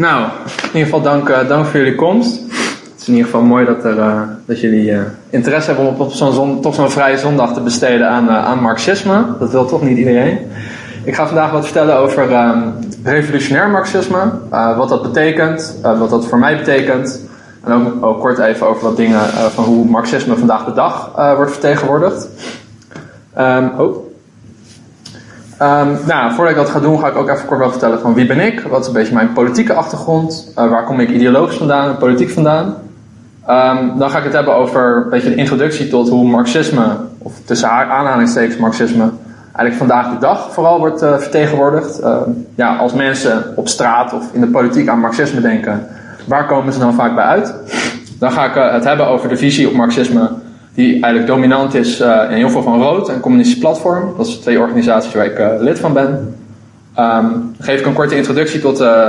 Nou, in ieder geval dank, uh, dank voor jullie komst. Het is in ieder geval mooi dat, er, uh, dat jullie uh, interesse hebben om op zo'n toch zo'n vrije zondag te besteden aan, aan marxisme. Dat wil toch niet iedereen. Ik ga vandaag wat vertellen over um, revolutionair marxisme. wat dat betekent, wat dat voor mij betekent. En ook, ook kort even over wat dingen van hoe marxisme vandaag de dag wordt vertegenwoordigd. Um, oh. Um, nou, voordat ik dat ga doen, ga ik ook even kort wel vertellen van wie ben ik, wat is een beetje mijn politieke achtergrond, uh, waar kom ik ideologisch vandaan en politiek vandaan. Um, dan ga ik het hebben over een beetje de introductie tot hoe marxisme, of tussen aanhalingstekens marxisme, eigenlijk vandaag de dag vooral wordt uh, vertegenwoordigd. Uh, ja, als mensen op straat of in de politiek aan marxisme denken, waar komen ze dan vaak bij uit? Dan ga ik uh, het hebben over de visie op marxisme die eigenlijk dominant is uh, in heel veel van Rood, een communistisch platform. Dat zijn twee organisaties waar ik uh, lid van ben. Dan geef ik een korte introductie tot uh,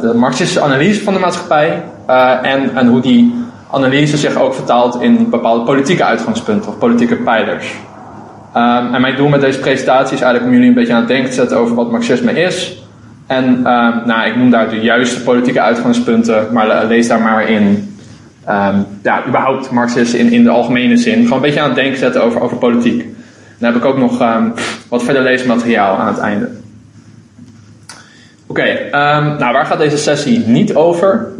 de marxistische analyse van de maatschappij en, en hoe die analyse zich ook vertaalt in bepaalde politieke uitgangspunten of politieke pijlers. Um, en mijn doel met deze presentatie is eigenlijk om jullie een beetje aan het denken te zetten over wat marxisme is. En um, nou, ik noem daar de juiste politieke uitgangspunten, maar lees daar maar in um, ja, überhaupt Marxisten in, in de algemene zin. Gewoon een beetje aan het denken zetten over, over politiek. Dan heb ik ook nog um, wat verder leesmateriaal aan het einde. Oké, um, nou waar gaat deze sessie niet over?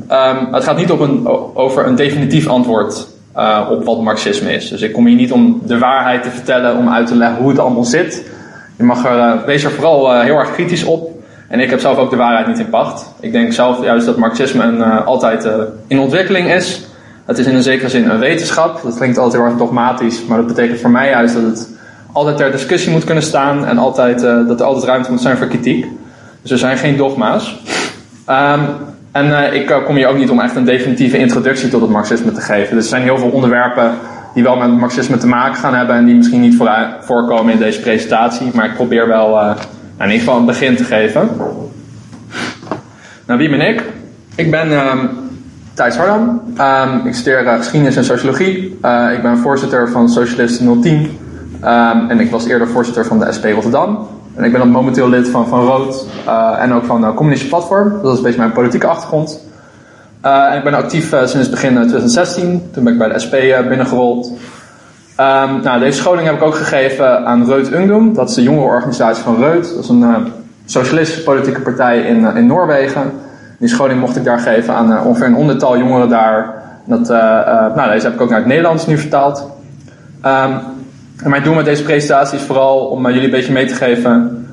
het gaat niet op een, over een definitief antwoord uh, op wat Marxisme is. Dus ik kom hier niet om de waarheid te vertellen, om uit te leggen hoe het allemaal zit. Je mag er, uh, wees er vooral uh, heel erg kritisch op. En ik heb zelf ook de waarheid niet in pacht. Ik denk zelf juist dat Marxisme een, altijd in ontwikkeling is. Het is in een zekere zin een wetenschap. Dat klinkt altijd heel erg dogmatisch, maar dat betekent voor mij juist dat het altijd ter discussie moet kunnen staan en altijd, uh, dat er altijd ruimte moet zijn voor kritiek. Dus er zijn geen dogma's. Um, en uh, ik uh, kom hier ook niet om echt een definitieve introductie tot het marxisme te geven. Er zijn heel veel onderwerpen die wel met het marxisme te maken gaan hebben en die misschien niet voorkomen in deze presentatie. Maar ik probeer wel nou, in ieder geval een begin te geven. Nou, wie ben ik? Ik ben um, Thijs Hardam. Um, ik studeer uh, geschiedenis en sociologie. Uh, ik ben voorzitter van Socialisten 010. Um, en ik was eerder voorzitter van de SP Rotterdam. En ik ben momenteel lid van Van Rood uh, en ook van Communistische Platform. Dat is een beetje mijn politieke achtergrond. en ik ben actief sinds begin 2016. Toen ben ik bij de SP binnengerold. Um, nou, deze scholing heb ik ook gegeven aan Reut Ungdom. Dat is de jongerenorganisatie van Reut. Dat is een socialistische politieke partij in, in Noorwegen. Die scholing mocht ik daar geven aan uh, ongeveer een honderdtal jongeren daar. Dat, uh, uh, nou, deze heb ik ook naar het Nederlands nu vertaald. Um, en mijn doel met deze presentatie is vooral om jullie een beetje mee te geven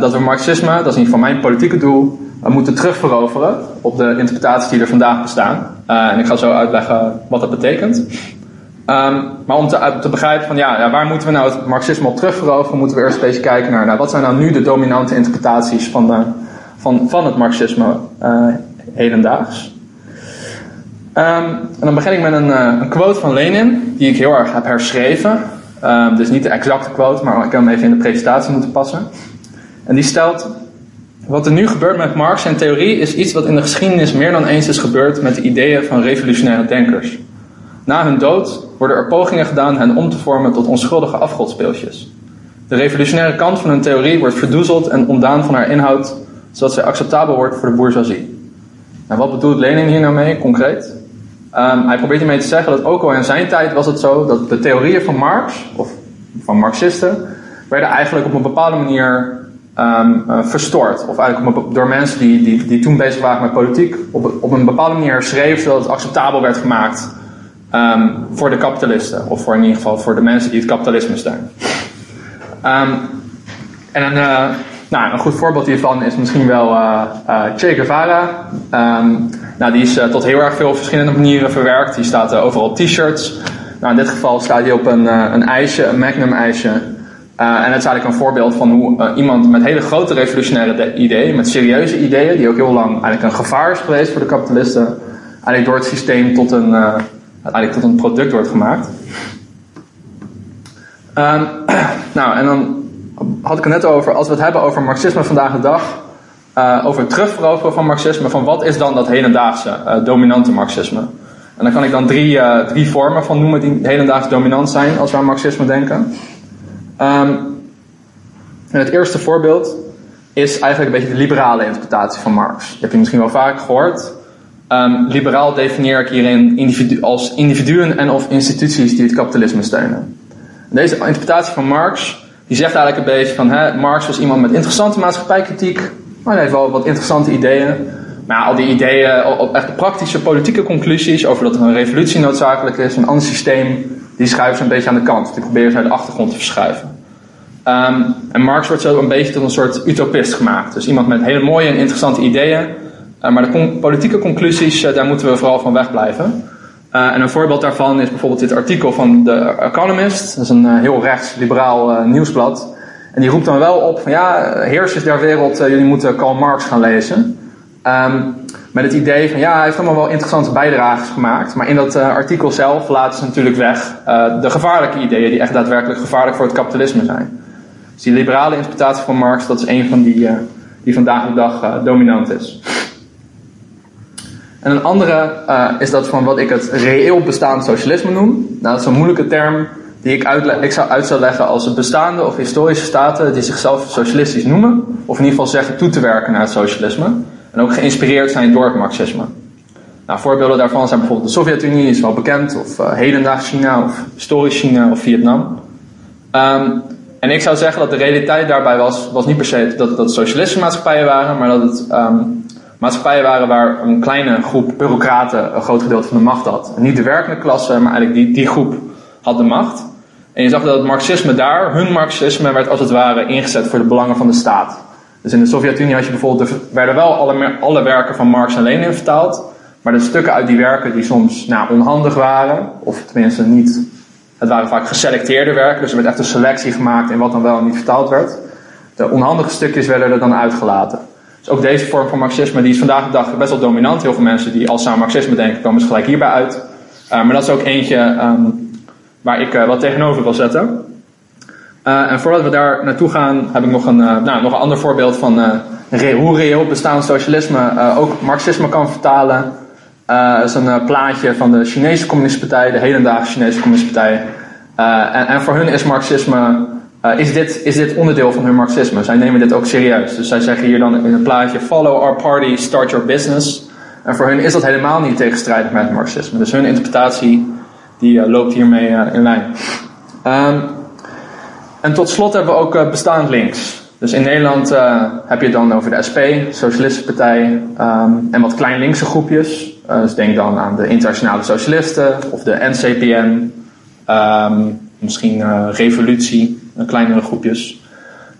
dat we marxisme, dat is in ieder geval mijn politieke doel, moeten terugveroveren op de interpretaties die er vandaag bestaan. en ik ga zo uitleggen wat dat betekent. Um, maar om te, te, begrijpen van ja, ja, waar moeten we nou het marxisme op terugveroveren, moeten we eerst een beetje kijken naar nou, wat zijn nou nu de dominante interpretaties van de, van, van het marxisme uh, hedendaags. Um, en dan begin ik met een, uh, een, quote van Lenin, die ik heel erg heb herschreven. Um, dus niet de exacte quote, maar ik kan hem even in de presentatie moeten passen. En die stelt: Wat er nu gebeurt met Marx en theorie is iets wat in de geschiedenis meer dan eens is gebeurd met de ideeën van revolutionaire denkers. Na hun dood worden er pogingen gedaan hen om te vormen tot onschuldige afgodspeeltjes. De revolutionaire kant van hun theorie wordt verdoezeld en ontdaan van haar inhoud zodat zij acceptabel wordt voor de bourgeoisie. En wat bedoelt Lenin hier nou mee, concreet? Um, hij probeert hiermee te zeggen dat ook al in zijn tijd was het zo dat de theorieën van Marx, of van Marxisten, werden eigenlijk op een bepaalde manier um, uh, verstoord. Of eigenlijk door mensen die, die, die toen bezig waren met politiek, op, op een bepaalde manier schreef zodat het acceptabel werd gemaakt um, voor de kapitalisten. Of voor in ieder geval voor de mensen die het kapitalisme steunen. en dan, uh, nou, een goed voorbeeld hiervan is misschien wel uh, uh, Che Guevara. Um, nou, die is uh, tot heel erg veel verschillende manieren verwerkt. Die staat overal op t-shirts. Nou, in dit geval staat hij op een, een ijsje, een Magnum ijsje. en het is eigenlijk een voorbeeld van hoe iemand met hele grote revolutionaire ideeën, met serieuze ideeën, die ook heel lang eigenlijk een gevaar is geweest voor de kapitalisten, eigenlijk door het systeem tot een, eigenlijk tot een product wordt gemaakt. Um, nou, en dan had ik het net over, als we het hebben over marxisme vandaag de dag, uh, over het terugveroveren van marxisme, van wat is dan dat hedendaagse uh, dominante marxisme? En daar kan ik dan drie, uh, drie vormen van noemen die hedendaags dominant zijn als we aan marxisme denken. En het eerste voorbeeld is eigenlijk een beetje de liberale interpretatie van Marx. Dat heb je misschien wel vaak gehoord. Um, liberaal definieer ik hierin individu als individuen en of instituties die het kapitalisme steunen. Deze interpretatie van Marx, die zegt eigenlijk een beetje van, hè, Marx was iemand met interessante maatschappijkritiek, maar hij heeft wel wat interessante ideeën. Maar al die ideeën, op echt praktische politieke conclusies over dat er een revolutie noodzakelijk is, een ander systeem, die schuiven ze een beetje aan de kant. Die proberen ze naar de achtergrond te verschuiven. Um, en Marx wordt zo een beetje tot een soort utopist gemaakt. Dus iemand met hele mooie en interessante ideeën, uh, maar de politieke conclusies, uh, daar moeten we vooral van wegblijven. Uh, en een voorbeeld daarvan is bijvoorbeeld dit artikel van The Economist. Dat is een heel rechts-liberaal nieuwsblad. En die roept dan wel op van ja, heersers der wereld, jullie moeten Karl Marx gaan lezen. Um, met het idee van ja, hij heeft allemaal wel interessante bijdrages gemaakt. Maar in dat artikel zelf laten ze natuurlijk weg de gevaarlijke ideeën die echt daadwerkelijk gevaarlijk voor het kapitalisme zijn. Dus die liberale interpretatie van Marx, dat is een van die die vandaag de dag dominant is. En een andere is dat van wat ik het reëel bestaand socialisme noem. Nou, dat is een moeilijke term die ik, ik zou uit zou leggen als bestaande of historische staten die zichzelf socialistisch noemen. Of in ieder geval zeggen toe te werken naar het socialisme. En ook geïnspireerd zijn door het marxisme. Nou, voorbeelden daarvan zijn bijvoorbeeld de Sovjet-Unie, is wel bekend, of uh, hedendaags China, of historisch China, of Vietnam. Um, en ik zou zeggen dat de realiteit daarbij was, was niet per se dat, dat het socialistische maatschappijen waren, maar dat het um, maatschappijen waren waar een kleine groep bureaucraten een groot gedeelte van de macht had. Niet de werkende klasse, maar eigenlijk die, die groep had de macht. En je zag dat het marxisme daar, hun marxisme, werd als het ware ingezet voor de belangen van de staat. Dus in de Sovjet-Unie had je bijvoorbeeld, er werden wel alle, alle werken van Marx en Lenin vertaald, maar de stukken uit die werken die soms nou, onhandig waren, of tenminste niet, het waren vaak geselecteerde werken, dus er werd echt een selectie gemaakt in wat dan wel en niet vertaald werd. De onhandige stukjes werden er dan uitgelaten. Ook deze vorm van marxisme die is vandaag de dag best wel dominant. Heel veel mensen die als ze marxisme denken, komen ze gelijk hierbij uit. Uh, maar dat is ook eentje um, waar ik uh, wat tegenover wil zetten. Uh, en voordat we daar naartoe gaan, heb ik nog een, nou, nog een ander voorbeeld van hoe reëel bestaand socialisme ook marxisme kan vertalen. dat is een plaatje van de Chinese Communistische Partij, de hedendaagse Chinese Communistische Partij. En, en, voor hun is marxisme, is, dit, is dit onderdeel van hun marxisme. Zij nemen dit ook serieus. Dus zij zeggen hier dan in het plaatje, follow our party, start your business. En voor hun is dat helemaal niet tegenstrijdig met het marxisme. Dus hun interpretatie die loopt hiermee in lijn. Um, en tot slot hebben we ook bestaand links. Dus in Nederland heb je het dan over de SP, Socialistische Partij, um, en wat klein linkse groepjes. Dus denk dan aan de Internationale Socialisten of de NCPN, um, misschien Revolutie, kleinere groepjes.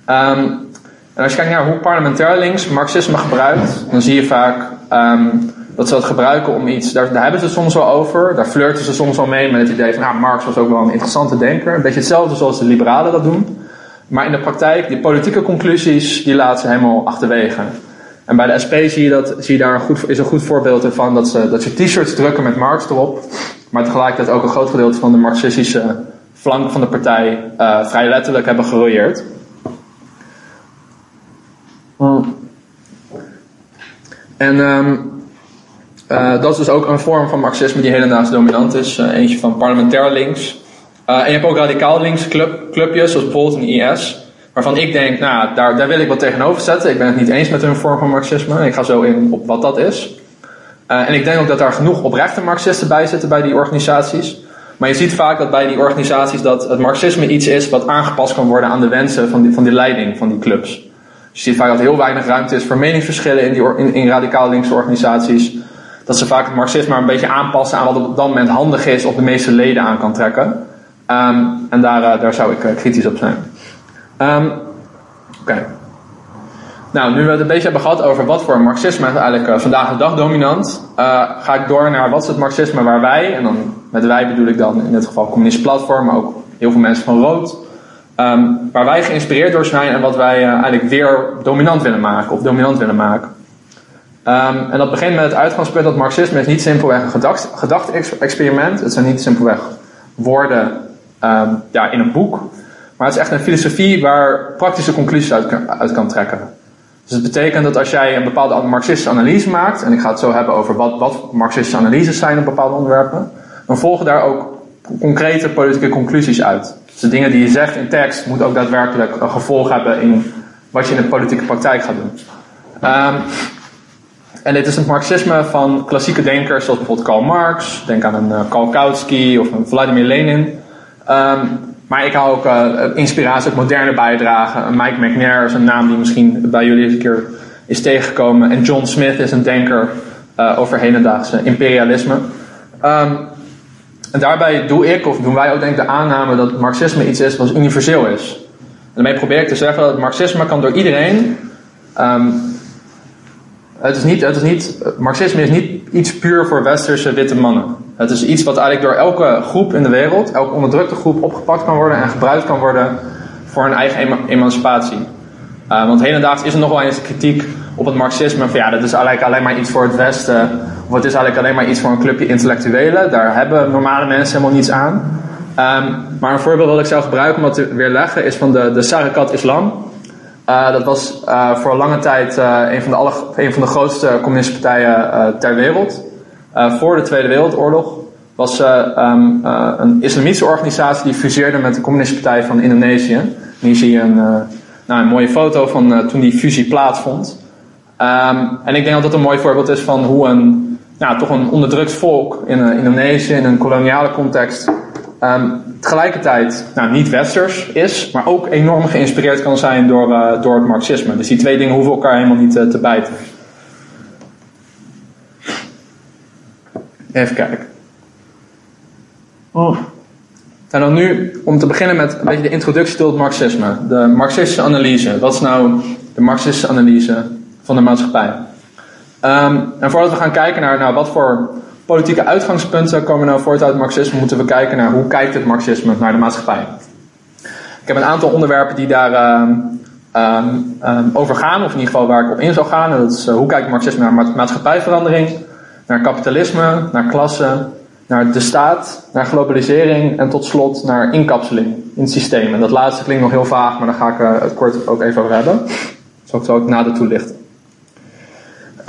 Um, en als je kijkt naar hoe parlementair links marxisme gebruikt, dan zie je vaak dat ze dat gebruiken om iets, daar, hebben ze het soms wel over, daar flirten ze soms wel mee met het idee van, nou, Marx was ook wel een interessante denker. Een beetje hetzelfde zoals de liberalen dat doen. Maar in de praktijk, die politieke conclusies, die laten ze helemaal achterwege. En bij de SP zie je, dat, zie je daar een goed, is een goed voorbeeld ervan dat ze, dat ze t-shirts drukken met Marx erop. Maar tegelijkertijd ook een groot gedeelte van de marxistische flank van de partij uh, vrij letterlijk hebben gerooieerd. En um, uh, dat is dus ook een vorm van marxisme die hedendaags dominant is. Uh, eentje van parlementair links. En je hebt ook radicaal links club, clubjes, zoals bijvoorbeeld een IS. Waarvan ik denk, nou, daar, daar wil ik wat tegenover zetten. Ik ben het niet eens met hun vorm van marxisme. Ik ga zo in op wat dat is. en ik denk ook dat daar genoeg oprechte marxisten bij zitten bij die organisaties. Maar je ziet vaak dat bij die organisaties dat het marxisme iets is wat aangepast kan worden aan de wensen van die, van die leiding van die clubs. Dus je ziet vaak dat er heel weinig ruimte is voor meningsverschillen in, die, in, in radicaal linkse organisaties dat ze vaak het marxisme een beetje aanpassen aan wat op dat moment handig is of de meeste leden aan kan trekken. Um, en daar, uh, daar zou ik uh, kritisch op zijn. Um, Oké. Nou, nu we het een beetje hebben gehad over wat voor marxisme is eigenlijk uh, vandaag de dag dominant, ga ik door naar wat is het marxisme waar wij, en dan met wij bedoel ik dan in dit geval communistisch platform, maar ook heel veel mensen van Rood, um, waar wij geïnspireerd door zijn en wat wij eigenlijk weer dominant willen maken of dominant willen maken. Um, en dat begint met het uitgangspunt dat Marxisme is niet simpelweg een gedachte-experiment. Het zijn niet simpelweg woorden um, ja, in een boek. Maar het is echt een filosofie waar praktische conclusies uit, uit kan trekken. Dus het betekent dat als jij een bepaalde marxistische analyse maakt, en ik ga het zo hebben over wat, wat marxistische analyses zijn op bepaalde onderwerpen, dan volgen daar ook concrete politieke conclusies uit. Dus de dingen die je zegt in tekst moeten ook daadwerkelijk een gevolg hebben in wat je in de politieke praktijk gaat doen. Ehm, en dit is het marxisme van klassieke denkers zoals bijvoorbeeld Karl Marx. Denk aan een uh, Karl Kautsky of een Vladimir Lenin. Ehm, maar ik hou ook uh, inspiratie uit moderne bijdragen. Mike McNair is een naam die misschien bij jullie eens een keer is tegengekomen. En John Smith is een denker uh, over hedendaagse imperialisme. Um, en daarbij doe ik, of doen wij ook denk ik de aanname dat marxisme iets is wat universeel is. En daarmee probeer ik te zeggen dat marxisme kan door iedereen um, het is niet, het is niet, Marxisme is niet iets puur voor westerse witte mannen. Het is iets wat eigenlijk door elke groep in de wereld, elke onderdrukte groep, opgepakt kan worden en gebruikt kan worden voor een eigen emancipatie. Uh, want hedendaags is er nog wel eens kritiek op het Marxisme van ja, dat is eigenlijk alleen maar iets voor het Westen, of het is eigenlijk alleen maar iets voor een clubje intellectuelen. Daar hebben normale mensen helemaal niets aan. Um, maar een voorbeeld dat ik zou gebruiken om dat te weerleggen is van de, de Sarakat Islam. Uh, dat was uh, voor lange tijd uh, een, van de alle, een van de grootste communistische partijen ter wereld. voor de Tweede Wereldoorlog was um, een islamitische organisatie die fuseerde met de Communistische Partij van Indonesië. Hier zie je een, nou, een mooie foto van toen die fusie plaatsvond. Um, en ik denk dat dat een mooi voorbeeld is van hoe een, nou, toch een onderdrukt volk in Indonesië in een koloniale context Um, tegelijkertijd nou, niet westers is, maar ook enorm geïnspireerd kan zijn door, uh, door het marxisme. Dus die twee dingen hoeven elkaar helemaal niet uh, te bijten. Even kijken. Oh. En dan nu, om te beginnen met een beetje de introductie tot het marxisme. De marxistische analyse. Wat is nou de marxistische analyse van de maatschappij? Um, en voordat we gaan kijken naar nou, wat voor politieke uitgangspunten komen nou voort uit het marxisme, moeten we kijken naar hoe kijkt het marxisme naar de maatschappij. Ik heb een aantal onderwerpen die daar um, over gaan, of in ieder geval waar ik op in zou gaan. dat is uh, hoe kijkt het marxisme naar maatschappijverandering, naar kapitalisme, naar klasse, naar de staat, naar globalisering en tot slot naar inkapseling in het systeem. En dat laatste klinkt nog heel vaag, maar daar ga ik uh, het kort ook even over hebben. Zal ik zo ook nader toelichten.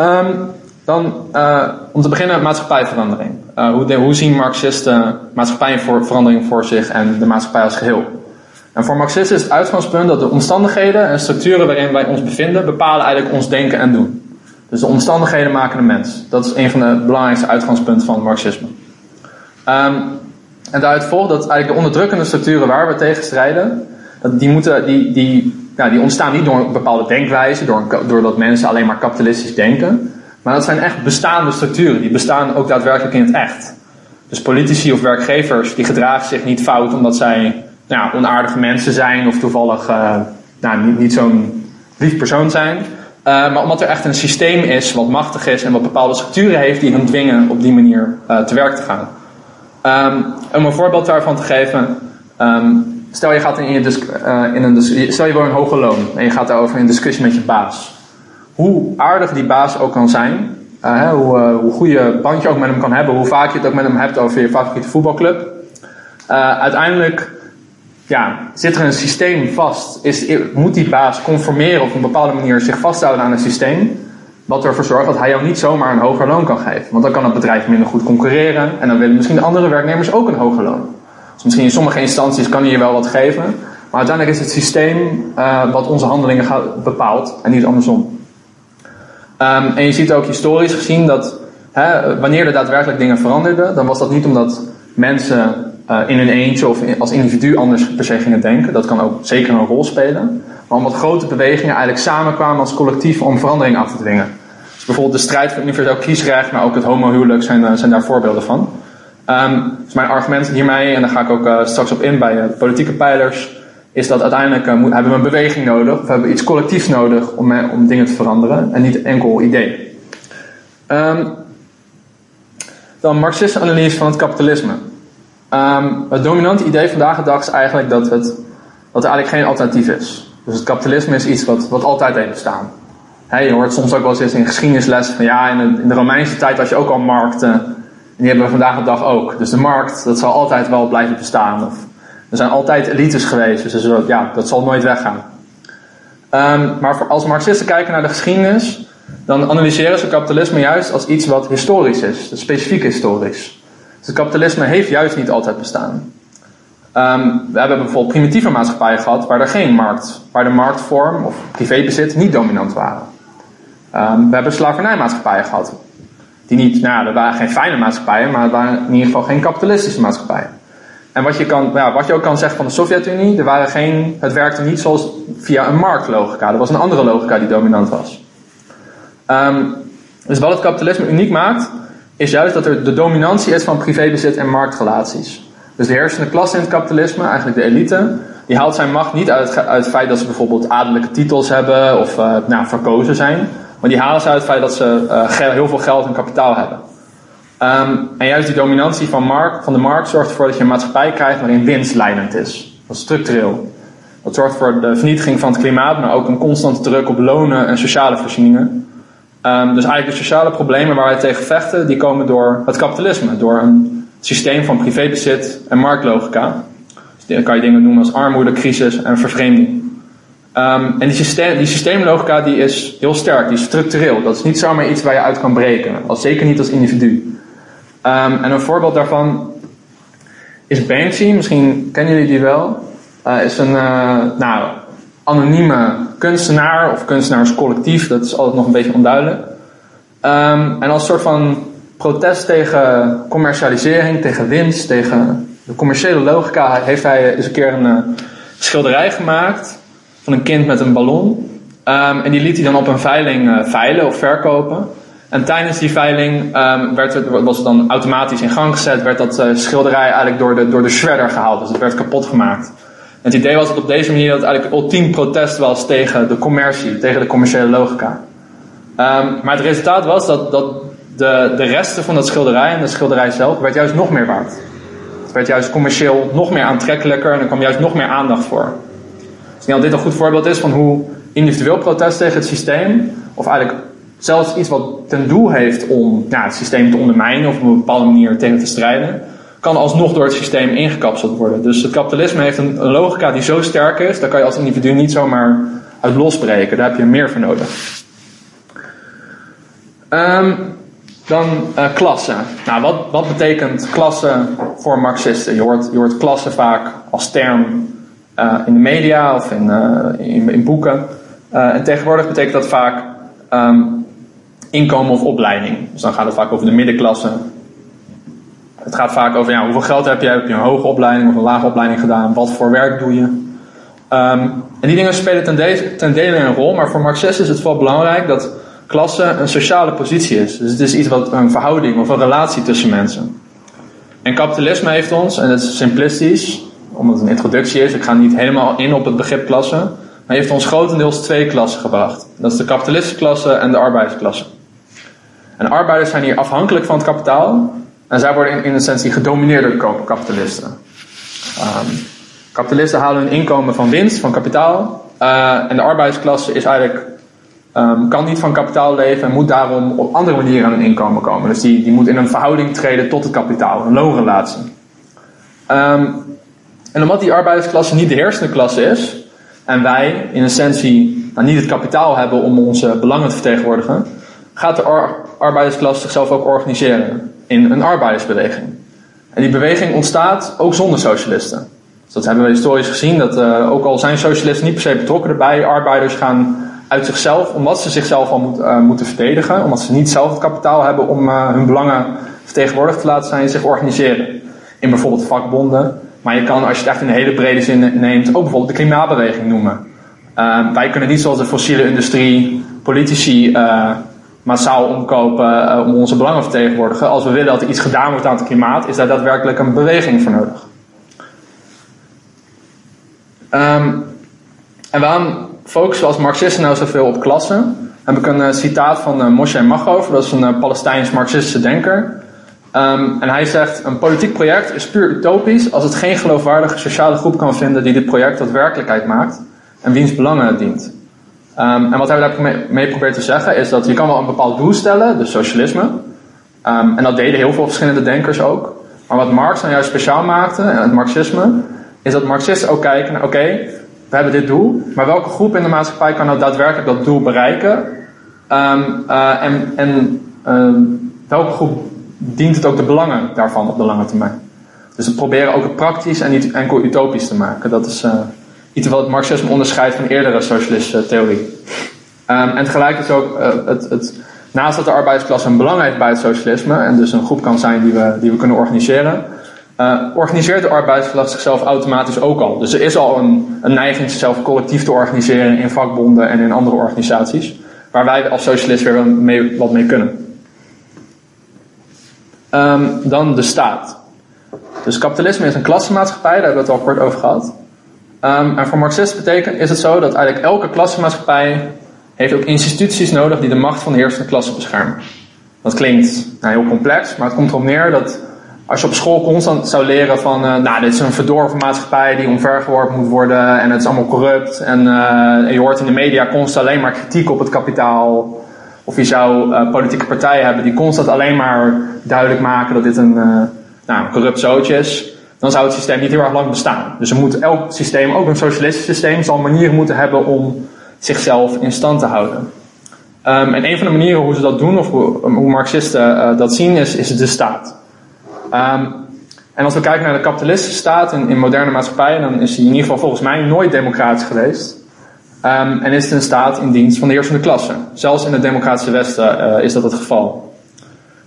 Um, dan, uh, om te beginnen, maatschappijverandering. Uh, hoe, hoe, zien Marxisten maatschappijverandering voor zich en de maatschappij als geheel? En voor Marxisten is het uitgangspunt dat de omstandigheden en structuren waarin wij ons bevinden bepalen eigenlijk ons denken en doen. Dus de omstandigheden maken de mens. Dat is een van de belangrijkste uitgangspunten van Marxisme. Um, en daaruit volgt dat eigenlijk de onderdrukkende structuren waar we tegen strijden, dat die, moeten, die, die, die ontstaan niet door een bepaalde denkwijze, door, doordat mensen alleen maar kapitalistisch denken. Maar dat zijn echt bestaande structuren. Die bestaan ook daadwerkelijk in het echt. Dus politici of werkgevers die gedragen zich niet fout omdat zij nou, onaardige mensen zijn of toevallig uh, nou, niet, niet zo'n lief persoon zijn. Uh, maar omdat er echt een systeem is wat machtig is en wat bepaalde structuren heeft die hen dwingen op die manier uh, te werk te gaan. Um, om een voorbeeld daarvan te geven. Um, stel je gaat in, je in een, stel je wil een hoge loon en je gaat daarover in discussie met je baas hoe aardig die baas ook kan zijn, uh, hoe, uh, hoe goed je bandje ook met hem kan hebben, hoe vaak je het ook met hem hebt over je favoriete voetbalclub. Uh, uiteindelijk ja, zit er een systeem vast. Is, moet die baas conformeren op een bepaalde manier zich vasthouden aan een systeem. Wat ervoor zorgt dat hij jou niet zomaar een hoger loon kan geven. Want dan kan het bedrijf minder goed concurreren. En dan willen misschien de andere werknemers ook een hoger loon. Dus misschien in sommige instanties kan hij je wel wat geven. Maar uiteindelijk is het systeem uh, wat onze handelingen gaat, bepaalt en niet andersom. Um, en je ziet ook historisch gezien dat hè, wanneer er daadwerkelijk dingen veranderden, dan was dat niet omdat mensen uh, in hun eentje of als individu anders per se gingen denken. Dat kan ook zeker een rol spelen. Maar omdat grote bewegingen eigenlijk samenkwamen als collectief om verandering af te dwingen. Dus bijvoorbeeld de strijd voor universeel kiesrecht, maar ook het homohuwelijk zijn, uh, zijn daar voorbeelden van. Um, dus mijn argument hiermee, en daar ga ik ook uh, straks op in bij de politieke pijlers, is dat uiteindelijk uh, hebben we een beweging nodig, of hebben iets collectiefs nodig om, om dingen te veranderen en niet enkel idee. Um, dan marxistische analyse van het kapitalisme. Um, het dominante idee vandaag de dag is eigenlijk dat, het, dat er eigenlijk geen alternatief is. Dus het kapitalisme is iets wat, wat altijd heeft bestaan. Je hoort soms ook wel eens in geschiedenisles van ja, in de, in de Romeinse tijd had je ook al markten. Die hebben we vandaag de dag ook. Dus de markt, dat zal altijd wel blijven bestaan. Er zijn altijd elites geweest, dus dat, ja, dat zal nooit weggaan. Um, maar als Marxisten kijken naar de geschiedenis, dan analyseren ze kapitalisme juist als iets wat historisch is, dus specifiek historisch. Dus het kapitalisme heeft juist niet altijd bestaan. Ehm, we hebben bijvoorbeeld primitieve maatschappijen gehad waar er geen markt, waar de marktvorm of privébezit niet dominant waren. Ehm, we hebben slavernijmaatschappijen gehad. Die niet, nou, er waren geen fijne maatschappijen, maar het waren in ieder geval geen kapitalistische maatschappijen. En wat je, kan, ja, wat je ook kan zeggen van de Sovjet-Unie, er waren geen, het werkte niet zoals via een marktlogica. Er was een andere logica die dominant was. Ehm, dus wat het kapitalisme uniek maakt, is juist dat er de dominantie is van privébezit en marktrelaties. Dus de heersende klasse in het kapitalisme, eigenlijk de elite, die haalt zijn macht niet uit, uit het feit dat ze bijvoorbeeld adellijke titels hebben of uh, nou, verkozen zijn. Maar die halen ze uit het feit dat ze uh, heel veel geld en kapitaal hebben. Um, en juist die dominantie van, markt, van de markt zorgt ervoor dat je een maatschappij krijgt waarin winst leidend is. Dat is structureel. Dat zorgt voor de vernietiging van het klimaat, maar ook een constante druk op lonen en sociale voorzieningen. Um, dus eigenlijk de sociale problemen waar wij tegen vechten, die komen door het kapitalisme, door een systeem van privébezit en marktlogica. Dus dan kan je dingen noemen als armoede, crisis en vervreemding. Um, en die, systeem, die systeemlogica die is heel sterk, die is structureel. Dat is niet zomaar iets waar je uit kan breken, als, zeker niet als individu. Um, en een voorbeeld daarvan is Banksy, misschien kennen jullie die wel. Uh, is een uh, nou, anonieme kunstenaar of kunstenaarscollectief, dat is altijd nog een beetje onduidelijk. Um, en als soort van protest tegen commercialisering, tegen winst, tegen de commerciële logica, heeft hij eens een keer een uh, schilderij gemaakt van een kind met een ballon. Um, en die liet hij dan op een veiling uh, veilen of verkopen. En tijdens die veiling um, werd het, was het dan automatisch in gang gezet, werd dat uh, schilderij eigenlijk door de, door de shredder gehaald. Dus het werd kapot gemaakt. Het idee was dat op deze manier dat het eigenlijk ultiem protest was tegen de commercie, tegen de commerciële logica. Um, maar het resultaat was dat, dat de, de resten van dat schilderij en de schilderij zelf werd juist nog meer waard. Het werd juist commercieel nog meer aantrekkelijker en er kwam juist nog meer aandacht voor. Ik denk dat dit een goed voorbeeld is van hoe individueel protest tegen het systeem, of eigenlijk zelfs iets wat ten doel heeft om het systeem te ondermijnen of op een bepaalde manier tegen te strijden, kan alsnog door het systeem ingekapseld worden. Dus het kapitalisme heeft een, logica die zo sterk is, daar kan je als individu niet zomaar uit losbreken. Daar heb je meer voor nodig. Um, dan uh, klasse. Nou, wat, wat betekent klasse voor Marxisten? Je hoort, je hoort klasse vaak als term in de media of in, uh, in, in, boeken. en tegenwoordig betekent dat vaak um, inkomen of opleiding. Dus dan gaat het vaak over de middenklasse. Het gaat vaak over ja, hoeveel geld heb je? Heb je een hoge opleiding of een lage opleiding gedaan? Wat voor werk doe je? Um, en die dingen spelen ten, de dele een rol, maar voor Marxisten is het wel belangrijk dat klasse een sociale positie is. Dus het is iets wat een verhouding of een relatie tussen mensen. En kapitalisme heeft ons, en het is simplistisch, omdat het een introductie is, ik ga niet helemaal in op het begrip klasse, maar heeft ons grotendeels twee klassen gebracht. Dat is de kapitalistische klasse en de arbeidersklasse. En arbeiders zijn hier afhankelijk van het kapitaal. En zij worden in, in essentie gedomineerd door de kapitalisten. Um, kapitalisten halen hun inkomen van winst, van kapitaal. Uh, en de arbeidersklasse is eigenlijk, um, kan niet van kapitaal leven en moet daarom op andere manieren aan hun inkomen komen. Dus die, die moet in een verhouding treden tot het kapitaal, een loonrelatie. Um, en omdat die arbeidersklasse niet de heersende klasse is, en wij in essentie nou, niet het kapitaal hebben om onze belangen te vertegenwoordigen, gaat de ar arbeidersklasse zichzelf ook organiseren in een arbeidersbeweging. En die beweging ontstaat ook zonder socialisten. Dus dat hebben we historisch gezien, dat uh, ook al zijn socialisten niet per se betrokken erbij, arbeiders gaan uit zichzelf, omdat ze zichzelf al moet, uh, moeten verdedigen, omdat ze niet zelf het kapitaal hebben om uh, hun belangen vertegenwoordigd te laten zijn, zich organiseren. In bijvoorbeeld vakbonden. Maar je kan, als je het echt in de hele brede zin neemt, ook bijvoorbeeld de klimaatbeweging noemen. wij kunnen niet zoals de fossiele industrie politici massaal omkopen uh, om onze belangen te vertegenwoordigen. Als we willen dat er iets gedaan wordt aan het klimaat, is daar daadwerkelijk een beweging voor nodig. Um, en waarom focussen we als Marxisten nou zoveel op klassen? Heb ik een citaat van uh, Moshe Machov, dat is een Palestijns-Marxistische denker. Um, en hij zegt: Een politiek project is puur utopisch als het geen geloofwaardige sociale groep kan vinden die dit project tot werkelijkheid maakt en wiens belangen het dient. Um, en wat hij daarmee mee probeert te zeggen is dat je kan wel een bepaald doel stellen, dus socialisme. Um, en dat deden heel veel verschillende denkers ook. Maar wat Marx nou juist speciaal maakte, en het marxisme, is dat Marxisten ook kijken oké, we hebben dit doel, maar welke groep in de maatschappij kan nou daadwerkelijk dat doel bereiken? Uh, en en welke groep dient het ook de belangen daarvan op de lange termijn? Dus we proberen ook het praktisch en niet enkel utopisch te maken. Dat is uh, iets wat het marxisme onderscheidt van eerdere socialistische theorie. Um, en tegelijk is ook uh, het, het, naast dat de arbeidsklasse een belang heeft bij het socialisme en dus een groep kan zijn die we, die we kunnen organiseren, uh, organiseert de arbeidsklasse zichzelf automatisch ook al. Dus er is al een, een neiging zichzelf collectief te organiseren in vakbonden en in andere organisaties, waar wij als socialisten weer mee, wat mee kunnen. Um, dan de staat. Dus kapitalisme is een klassenmaatschappij, daar hebben we het al kort over gehad. Um, en voor Marxisten betekent, is het zo dat eigenlijk elke klassenmaatschappij heeft ook instituties nodig die de macht van de heersende klasse beschermen. Dat klinkt nou, heel complex, maar het komt erop neer dat als je op school constant zou leren van, uh, nou, dit is een verdorven maatschappij die omvergeworpen moet worden en het is allemaal corrupt en, uh, en je hoort in de media constant alleen maar kritiek op het kapitaal. Of je zou uh, politieke partijen hebben die constant alleen maar duidelijk maken dat dit een, nou, een corrupt zootje is. Dan zou het systeem niet heel erg lang bestaan. Dus er moet elk systeem, ook een socialistisch systeem, zal manieren moeten hebben om zichzelf in stand te houden. Um, en een van de manieren hoe ze dat doen, of hoe, hoe Marxisten uh, dat zien, is, is de staat. Um, en als we kijken naar de kapitalistische staat in, in, moderne maatschappijen, dan is die in ieder geval volgens mij nooit democratisch geweest. Um, en is het een staat in dienst van de heersende klasse. Zelfs in het democratische Westen uh, is dat het geval.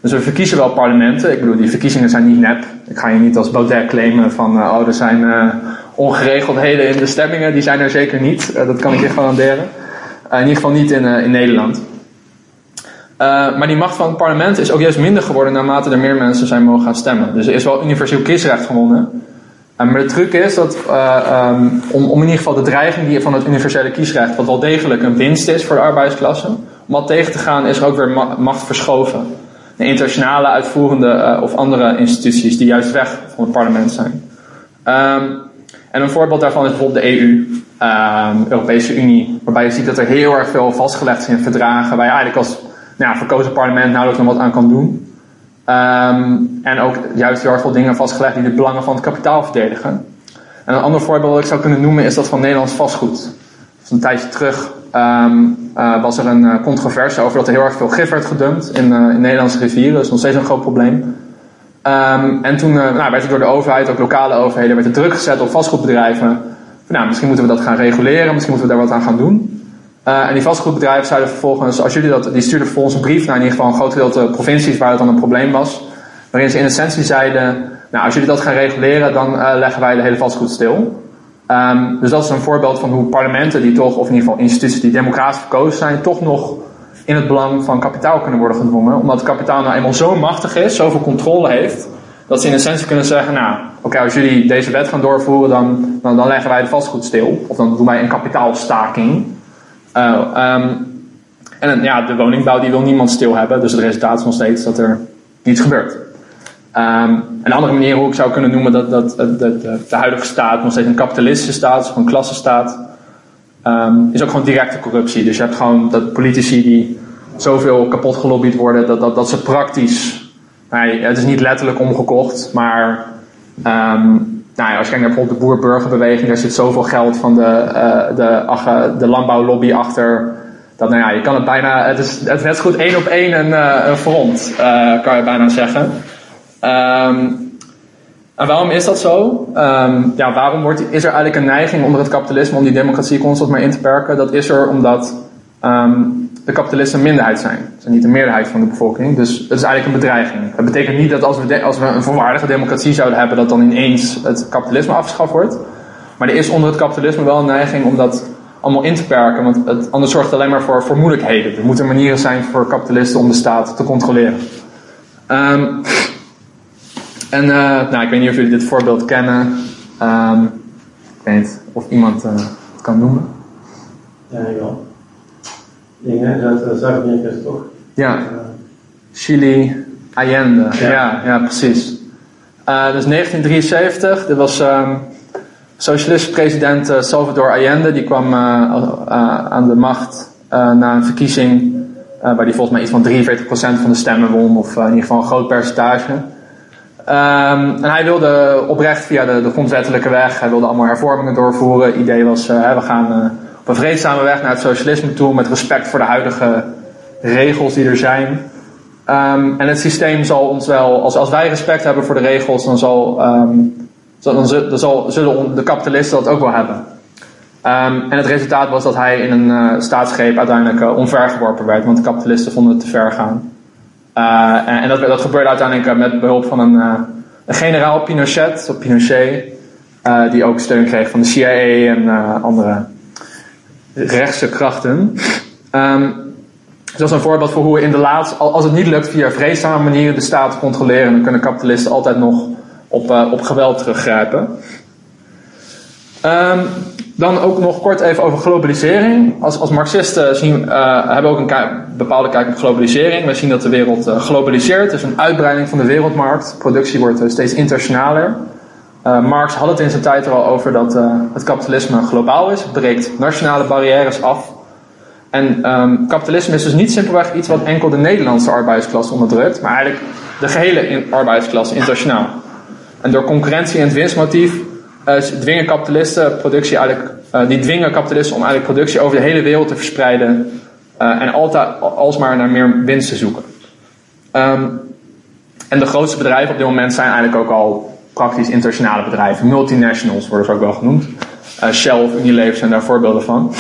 Dus we verkiezen wel parlementen. Ik bedoel, die verkiezingen zijn niet nep. Ik ga je niet als Baudet claimen van, uh, oh, er zijn uh, ongeregeldheden in de stemmingen. Die zijn er zeker niet. Dat kan ik je garanderen. in ieder geval niet in, in Nederland. maar die macht van het parlement is ook juist minder geworden naarmate er meer mensen zijn mogen gaan stemmen. Dus er is wel universeel kiesrecht gewonnen. Maar de truc is dat um, om, om in ieder geval de dreiging die van het universele kiesrecht, wat wel degelijk een winst is voor de arbeidsklasse, om dat tegen te gaan is er ook weer ma macht verschoven de internationale uitvoerende uh, of andere instituties die juist weg van het parlement zijn. Um, en een voorbeeld daarvan is bijvoorbeeld de EU, um, ehm, Europese Unie, waarbij je ziet dat er heel erg veel vastgelegd is in verdragen, waar je eigenlijk als nou verkozen parlement nauwelijks nog wat aan kan doen. Um, en ook juist heel erg veel dingen vastgelegd die de belangen van het kapitaal verdedigen. En een ander voorbeeld dat ik zou kunnen noemen is dat van Nederlands vastgoed. Dus een tijdje terug um, uh, was er een uh, controverse over dat er heel erg veel gif werd gedumpt in, uh, in Nederlandse rivieren. Dat is nog steeds een groot probleem. Um, en toen nou, werd er door de overheid, ook lokale overheden, werd er druk gezet op vastgoedbedrijven. Nou, misschien moeten we dat gaan reguleren, misschien moeten we daar wat aan gaan doen. En die vastgoedbedrijven zeiden vervolgens, als jullie dat, die stuurden vervolgens een brief naar in ieder geval een groot gedeelte provincies waar het dan een probleem was. Waarin ze in essentie zeiden, nou als jullie dat gaan reguleren, dan leggen wij de hele vastgoed stil. Um, dus dat is een voorbeeld van hoe parlementen, die toch, of in ieder geval instituties die democratisch verkozen zijn, toch nog in het belang van kapitaal kunnen worden gedwongen. Omdat kapitaal nou eenmaal zo machtig is, zoveel controle heeft, dat ze in essentie kunnen zeggen, nou, oké, als jullie deze wet gaan doorvoeren, dan, dan, dan, leggen wij de vastgoed stil. Of dan doen wij een kapitaalstaking. Uh, um, en ja, de woningbouw die wil niemand stil hebben, dus het resultaat is nog steeds dat er niets gebeurt. Um, een andere manier hoe ik zou kunnen noemen dat, dat, dat, dat de huidige staat nog steeds een kapitalistische staat is, een klassenstaat, um, is ook gewoon directe corruptie. Dus je hebt gewoon dat politici die zoveel kapot gelobbyd worden dat, dat, dat ze praktisch, nee, het is niet letterlijk omgekocht, maar nou ja, als je kijkt naar bijvoorbeeld de boer-burgerbeweging, daar zit zoveel geld van de, uh, de, de landbouwlobby achter. Dat nou ja, je kan het bijna, het is, het net goed één op één een, een front, kan je bijna zeggen. Um, en waarom is dat zo? Um, ja, waarom wordt, is er eigenlijk een neiging onder het kapitalisme om die democratie constant maar in te perken? Dat is er omdat um, de kapitalisten een minderheid zijn. Ze zijn niet de meerderheid van de bevolking. Dus het is eigenlijk een bedreiging. Dat betekent niet dat als we, als we een volwaardige democratie zouden hebben, dat dan ineens het kapitalisme afgeschaft wordt. Maar er is onder het kapitalisme wel een neiging om dat allemaal in te perken. Want het, anders zorgt het alleen maar voor, voor moeilijkheden. Er moeten manieren zijn voor kapitalisten om de staat te controleren. Um, en uh, nou, ik weet niet of jullie dit voorbeeld kennen. Um, ik weet niet of iemand uh, het kan noemen. Ja, ik wel. Dingen uh, Zuid-Amerika is toch? Ja. Chili, Allende. Ja, ja, ja precies. dus 1973, dit was um, socialistische president Salvador Allende. Die kwam aan de macht na een verkiezing waar hij volgens mij iets van 43% van de stemmen won. Of in ieder geval een groot percentage. Um, en hij wilde oprecht via de, de, grondwettelijke weg, hij wilde allemaal hervormingen doorvoeren. Het idee was, uh, we gaan uh, een vreedzame weg naar het socialisme toe met respect voor de huidige regels die er zijn. Ehm, en het systeem zal ons wel, als, wij respect hebben voor de regels, dan, zal, ehm, dan, zal, zullen de kapitalisten dat ook wel hebben. Ehm, en het resultaat was dat hij in een uh, staatsgreep uiteindelijk uh, werd, want de kapitalisten vonden het te ver gaan. En, en dat, dat, gebeurde uiteindelijk met behulp van een, een generaal Pinochet, of Pinochet, die ook steun kreeg van de CIA en andere rechtse krachten. Dat is een voorbeeld voor hoe we in de laatste, als het niet lukt via vreedzame manieren de staat controleren, dan kunnen kapitalisten altijd nog op, uh, op geweld teruggrijpen. Um, dan ook nog kort even over globalisering. Als, als Marxisten zien, uh, hebben we ook een bepaalde kijk op globalisering. We zien dat de wereld uh, globaliseert. Er is een uitbreiding van de wereldmarkt. Productie wordt steeds internationaler. Marx had het in zijn tijd er al over dat het kapitalisme globaal is. Breekt nationale barrières af. En um, kapitalisme is dus niet simpelweg iets wat enkel de Nederlandse arbeidsklasse onderdrukt, maar eigenlijk de gehele in internationaal. En door concurrentie en het winstmotief uh, dwingen kapitalisten productie eigenlijk, die dwingen kapitalisten om eigenlijk productie over de hele wereld te verspreiden en altijd alsmaar naar meer winst te zoeken. Um, en de grootste bedrijven op dit moment zijn eigenlijk ook al praktisch internationale bedrijven. Multinationals worden ze ook wel genoemd. Shell of Unilever zijn daar voorbeelden van.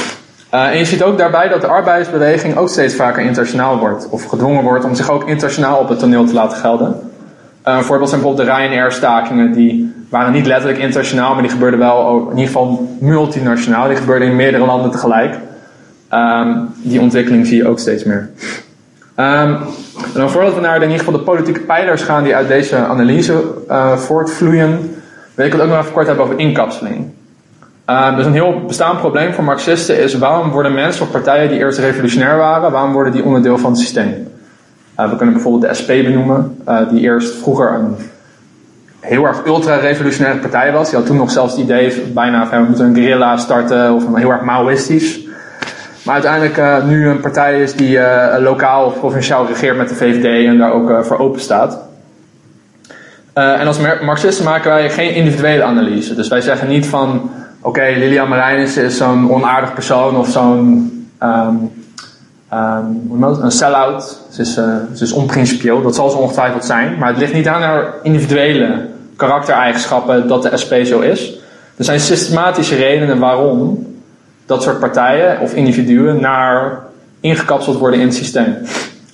Uh, en je ziet ook daarbij dat de arbeidsbeweging ook steeds vaker internationaal wordt. Of gedwongen wordt om zich ook internationaal op het toneel te laten gelden. Uh, een voorbeeld zijn bijvoorbeeld de Ryanair-stakingen. Die waren niet letterlijk internationaal, maar die gebeurden wel in ieder geval multinationaal. Die gebeurden in meerdere landen tegelijk. Um, die ontwikkeling zie je ook steeds meer. Um, en dan voordat we naar de, in ieder geval de politieke pijlers gaan die uit deze analyse uh, voortvloeien, wil ik het ook nog even kort hebben over inkapseling. Dus een heel bestaand probleem voor Marxisten is waarom worden mensen of partijen die eerst revolutionair waren, waarom worden die onderdeel van het systeem? Uh, we kunnen bijvoorbeeld de SP benoemen, uh, die eerst vroeger een heel erg ultra-revolutionaire partij was. Die had toen nog zelfs het idee bijna van we moeten een guerrilla starten of een heel erg Maoïstisch. Maar uiteindelijk nu een partij is die lokaal of provinciaal regeert met de VVD en daar ook voor open staat. en als Marxisten maken wij geen individuele analyse. Dus wij zeggen niet van oké, Lilian Marijnis is zo'n onaardig persoon of zo'n um, um, een sell-out. Ze is, uh, ze is onprincipieel, dat zal ze ongetwijfeld zijn. Maar het ligt niet aan haar individuele karaktereigenschappen dat de SP zo is. Er zijn systematische redenen waarom dat soort partijen of individuen naar ingekapseld worden in het systeem.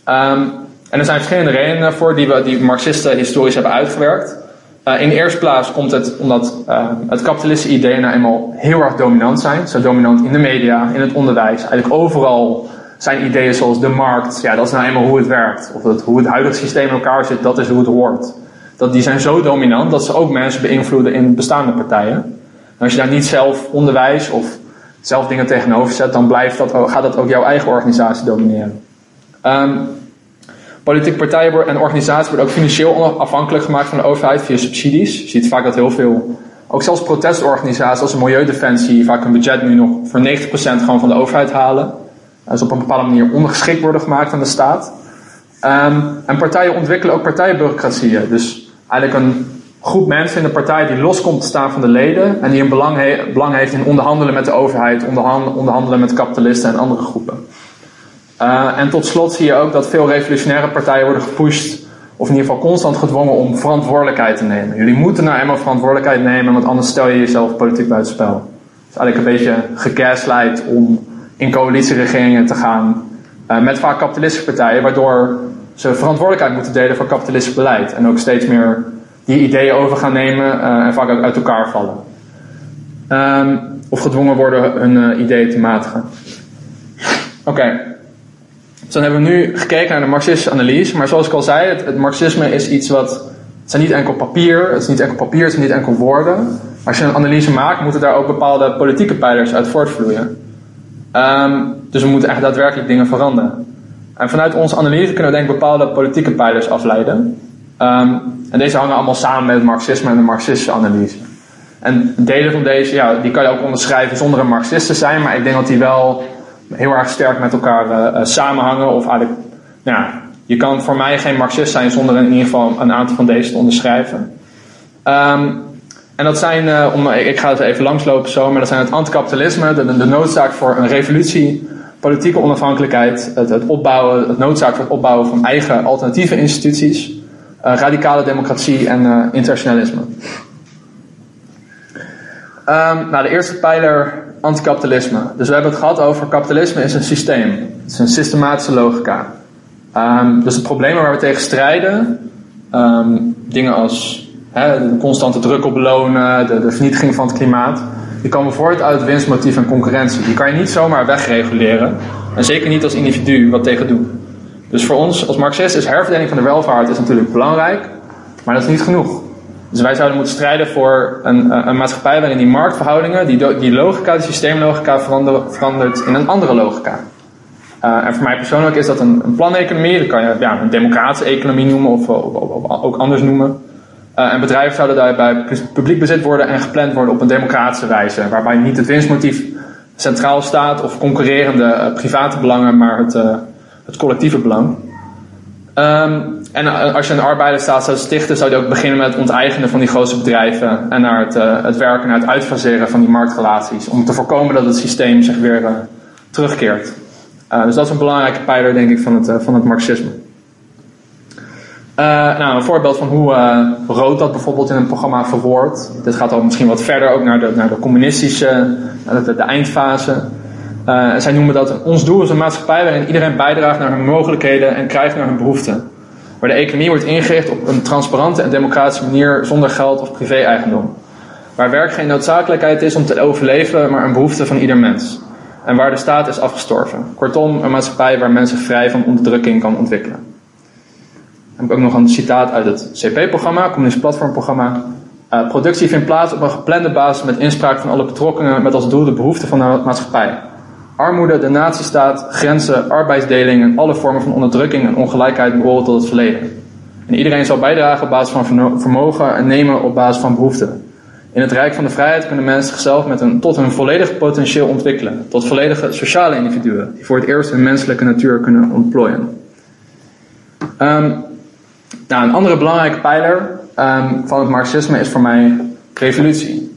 Um, en er zijn verschillende redenen voor die, we, die Marxisten historisch hebben uitgewerkt. Uh, in de eerste plaats komt het omdat uh, het kapitalistische ideeën nou eenmaal heel erg dominant zijn. Zo dominant in de media, in het onderwijs, eigenlijk overal zijn ideeën zoals de markt. Ja, dat is nou eenmaal hoe het werkt. Of dat, hoe het huidige systeem in elkaar zit, dat is hoe het hoort. Dat, die zijn zo dominant dat ze ook mensen beïnvloeden in bestaande partijen. En als je daar niet zelf onderwijs of zelf dingen tegenover zet, dan blijft dat, gaat dat ook jouw eigen organisatie domineren. Um, Politieke partijen en organisaties worden ook financieel afhankelijk gemaakt van de overheid via subsidies. Je ziet vaak dat heel veel, ook zelfs protestorganisaties als de Milieudefensie, vaak een budget nu nog voor 90% gewoon van de overheid halen. Dus op een bepaalde manier ondergeschikt worden gemaakt aan de staat. Um, en partijen ontwikkelen ook partijbureaucratieën. Dus eigenlijk een groep mensen in de partij die los komt te staan van de leden en die een belang, belang heeft in onderhandelen met de overheid, onderhandelen met kapitalisten en andere groepen. Uh, en tot slot zie je ook dat veel revolutionaire partijen worden gepusht, of in ieder geval constant gedwongen om verantwoordelijkheid te nemen. Jullie moeten nou eenmaal verantwoordelijkheid nemen, want anders stel je jezelf politiek buitenspel. Het is eigenlijk een beetje gegaslight om in coalitieregeringen te gaan uh, met vaak kapitalistische partijen, waardoor ze verantwoordelijkheid moeten delen voor kapitalistisch beleid. En ook steeds meer die ideeën over gaan nemen uh, en vaak ook uit elkaar vallen. Um, of gedwongen worden hun ideeën te matigen. Oké. Dus dan hebben we nu gekeken naar de marxistische analyse. Maar zoals ik al zei, het, marxisme is iets wat. Het zijn niet enkel papier, het is niet enkel papier, het zijn niet enkel woorden. Als je een analyse maakt, moeten daar ook bepaalde politieke pijlers uit voortvloeien. Um, dus we moeten echt daadwerkelijk dingen veranderen. En vanuit onze analyse kunnen we denk ik bepaalde politieke pijlers afleiden. Um, en deze hangen allemaal samen met het marxisme en de marxistische analyse. En delen van deze, ja, die kan je ook onderschrijven zonder een marxist te zijn, maar ik denk dat die wel heel erg sterk met elkaar uh, samenhangen. Of eigenlijk, nou je kan voor mij geen Marxist zijn zonder in ieder geval een aantal van deze te onderschrijven. Um, en dat zijn, uh, om, ik ga het even langslopen zo, maar dat zijn het anticapitalisme, de, de noodzaak voor een revolutie politieke onafhankelijkheid, het, het, opbouwen, het noodzaak voor het opbouwen van eigen alternatieve instituties, radicale democratie en internationalisme. Um, nou, de eerste pijler, anticapitalisme. Dus we hebben het gehad over kapitalisme is een systeem. Het is een systematische logica. Um, dus de problemen waar we tegen strijden, um, dingen als de constante druk op belonen, de, de, vernietiging van het klimaat, die komen voort uit winstmotief en concurrentie. Die kan je niet zomaar wegreguleren. En zeker niet als individu wat tegen doen. Dus voor ons als Marxist is herverdeling van de welvaart is natuurlijk belangrijk, maar dat is niet genoeg. Dus wij zouden moeten strijden voor een, een maatschappij waarin die marktverhoudingen, die, die logica, die systeemlogica verandert, in een andere logica. Uh, en voor mij persoonlijk is dat een, een planeconomie, dat kan je ja, een democratische economie noemen of, of, ook anders noemen. Uh, en bedrijven zouden daarbij publiek bezit worden en gepland worden op een democratische wijze, waarbij niet het winstmotief centraal staat of concurrerende uh, private belangen, maar het, het collectieve belang. Um, en eh, als je een arbeidersstaat zou stichten, zou je ook beginnen met het onteigenen van die grote bedrijven en naar het, uh, het werken naar het uitfaseren van die marktrelaties. Om te voorkomen dat het systeem zich weer uh, terugkeert. Dus dat is een belangrijke pijler, denk ik, van het, van het marxisme. nou, een voorbeeld van hoe Rood dat bijvoorbeeld in een programma verwoordt. Dit gaat al misschien wat verder ook naar de, naar de communistische, naar de eindfase. Zij noemen dat ons doel is een maatschappij waarin iedereen bijdraagt naar hun mogelijkheden en krijgt naar hun behoeften waar de economie wordt ingericht op een transparante en democratische manier zonder geld of privé-eigendom. Waar werk geen noodzakelijkheid is om te overleven, maar een behoefte van ieder mens. En waar de staat is afgestorven. Kortom, een maatschappij waar mensen vrij van onderdrukking kan ontwikkelen. Dan heb ik ook nog een citaat uit het CP-programma, Communist Platformprogramma. Uh, productie vindt plaats op een geplande basis met inspraak van alle betrokkenen met als doel de behoeften van de maatschappij. Armoede, de nazistaat, grenzen, arbeidsdeling en alle vormen van onderdrukking en ongelijkheid behoren tot het verleden. En iedereen zal bijdragen op basis van vermogen en nemen op basis van behoeften. In het Rijk van de Vrijheid kunnen mensen zichzelf met een, tot hun volledige potentieel ontwikkelen. Tot volledige sociale individuen, die voor het eerst hun menselijke natuur kunnen ontplooien. Um, nou, een andere belangrijke pijler um, van het Marxisme is voor mij revolutie.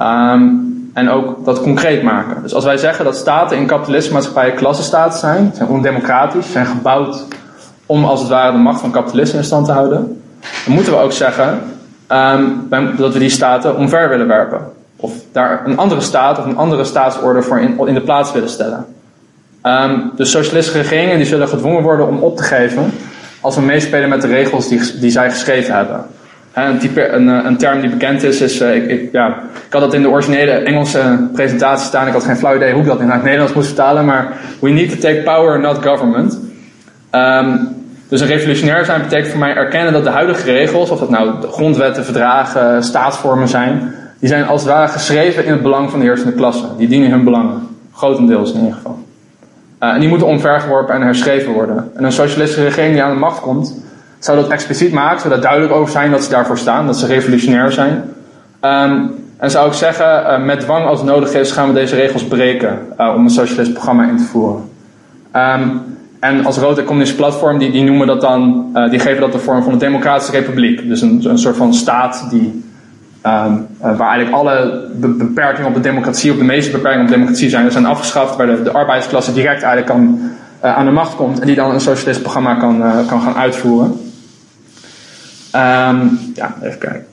Um, en ook dat concreet maken. Dus als wij zeggen dat staten in kapitalistische maatschappijen klassenstaten zijn, zijn ondemocratisch, zijn gebouwd om als het ware de macht van kapitalisme in stand te houden, dan moeten we ook zeggen um, dat we die staten omver willen werpen. Of daar een andere staat of een andere staatsorde voor in, in de plaats willen stellen. Um, de socialistische regeringen die zullen gedwongen worden om op te geven als we meespelen met de regels die, die zij geschreven hebben. Een, type, een, eh, een, term die bekend is, is uh, ik, ik, ja, ik had dat in de originele Engelse presentatie staan. Ik had geen flauw idee hoe ik dat in het Nederlands moest vertalen. Maar we need to take power, not government. Um, dus een revolutionair zijn betekent voor mij erkennen dat de huidige regels, of dat nou de grondwetten, verdragen, staatsvormen zijn, die zijn als het ware geschreven in het belang van de heersende klasse. Die dienen hun belangen. Grotendeels in ieder geval. Uh, en die moeten omvergeworpen en herschreven worden. En een socialistische regering die aan de macht komt, zou dat expliciet maken, zou dat duidelijk over zijn dat ze daarvoor staan, dat ze revolutionair zijn. Um, en zou ik zeggen, uh, met dwang als nodig is, gaan we deze regels breken uh, om een socialistisch programma in te voeren. Um, en als Rode Communistische Platform, die, die noemen dat dan, uh, die geven dat de vorm van een democratische republiek. Dus een, een soort van staat die, um, waar eigenlijk alle beperkingen op de democratie, op de meeste beperkingen op de democratie zijn, zijn afgeschaft, waar de, de arbeidsklasse direct eigenlijk kan, aan de macht komt en die dan een socialistisch programma kan, kan gaan uitvoeren. Um, ja, even kijken.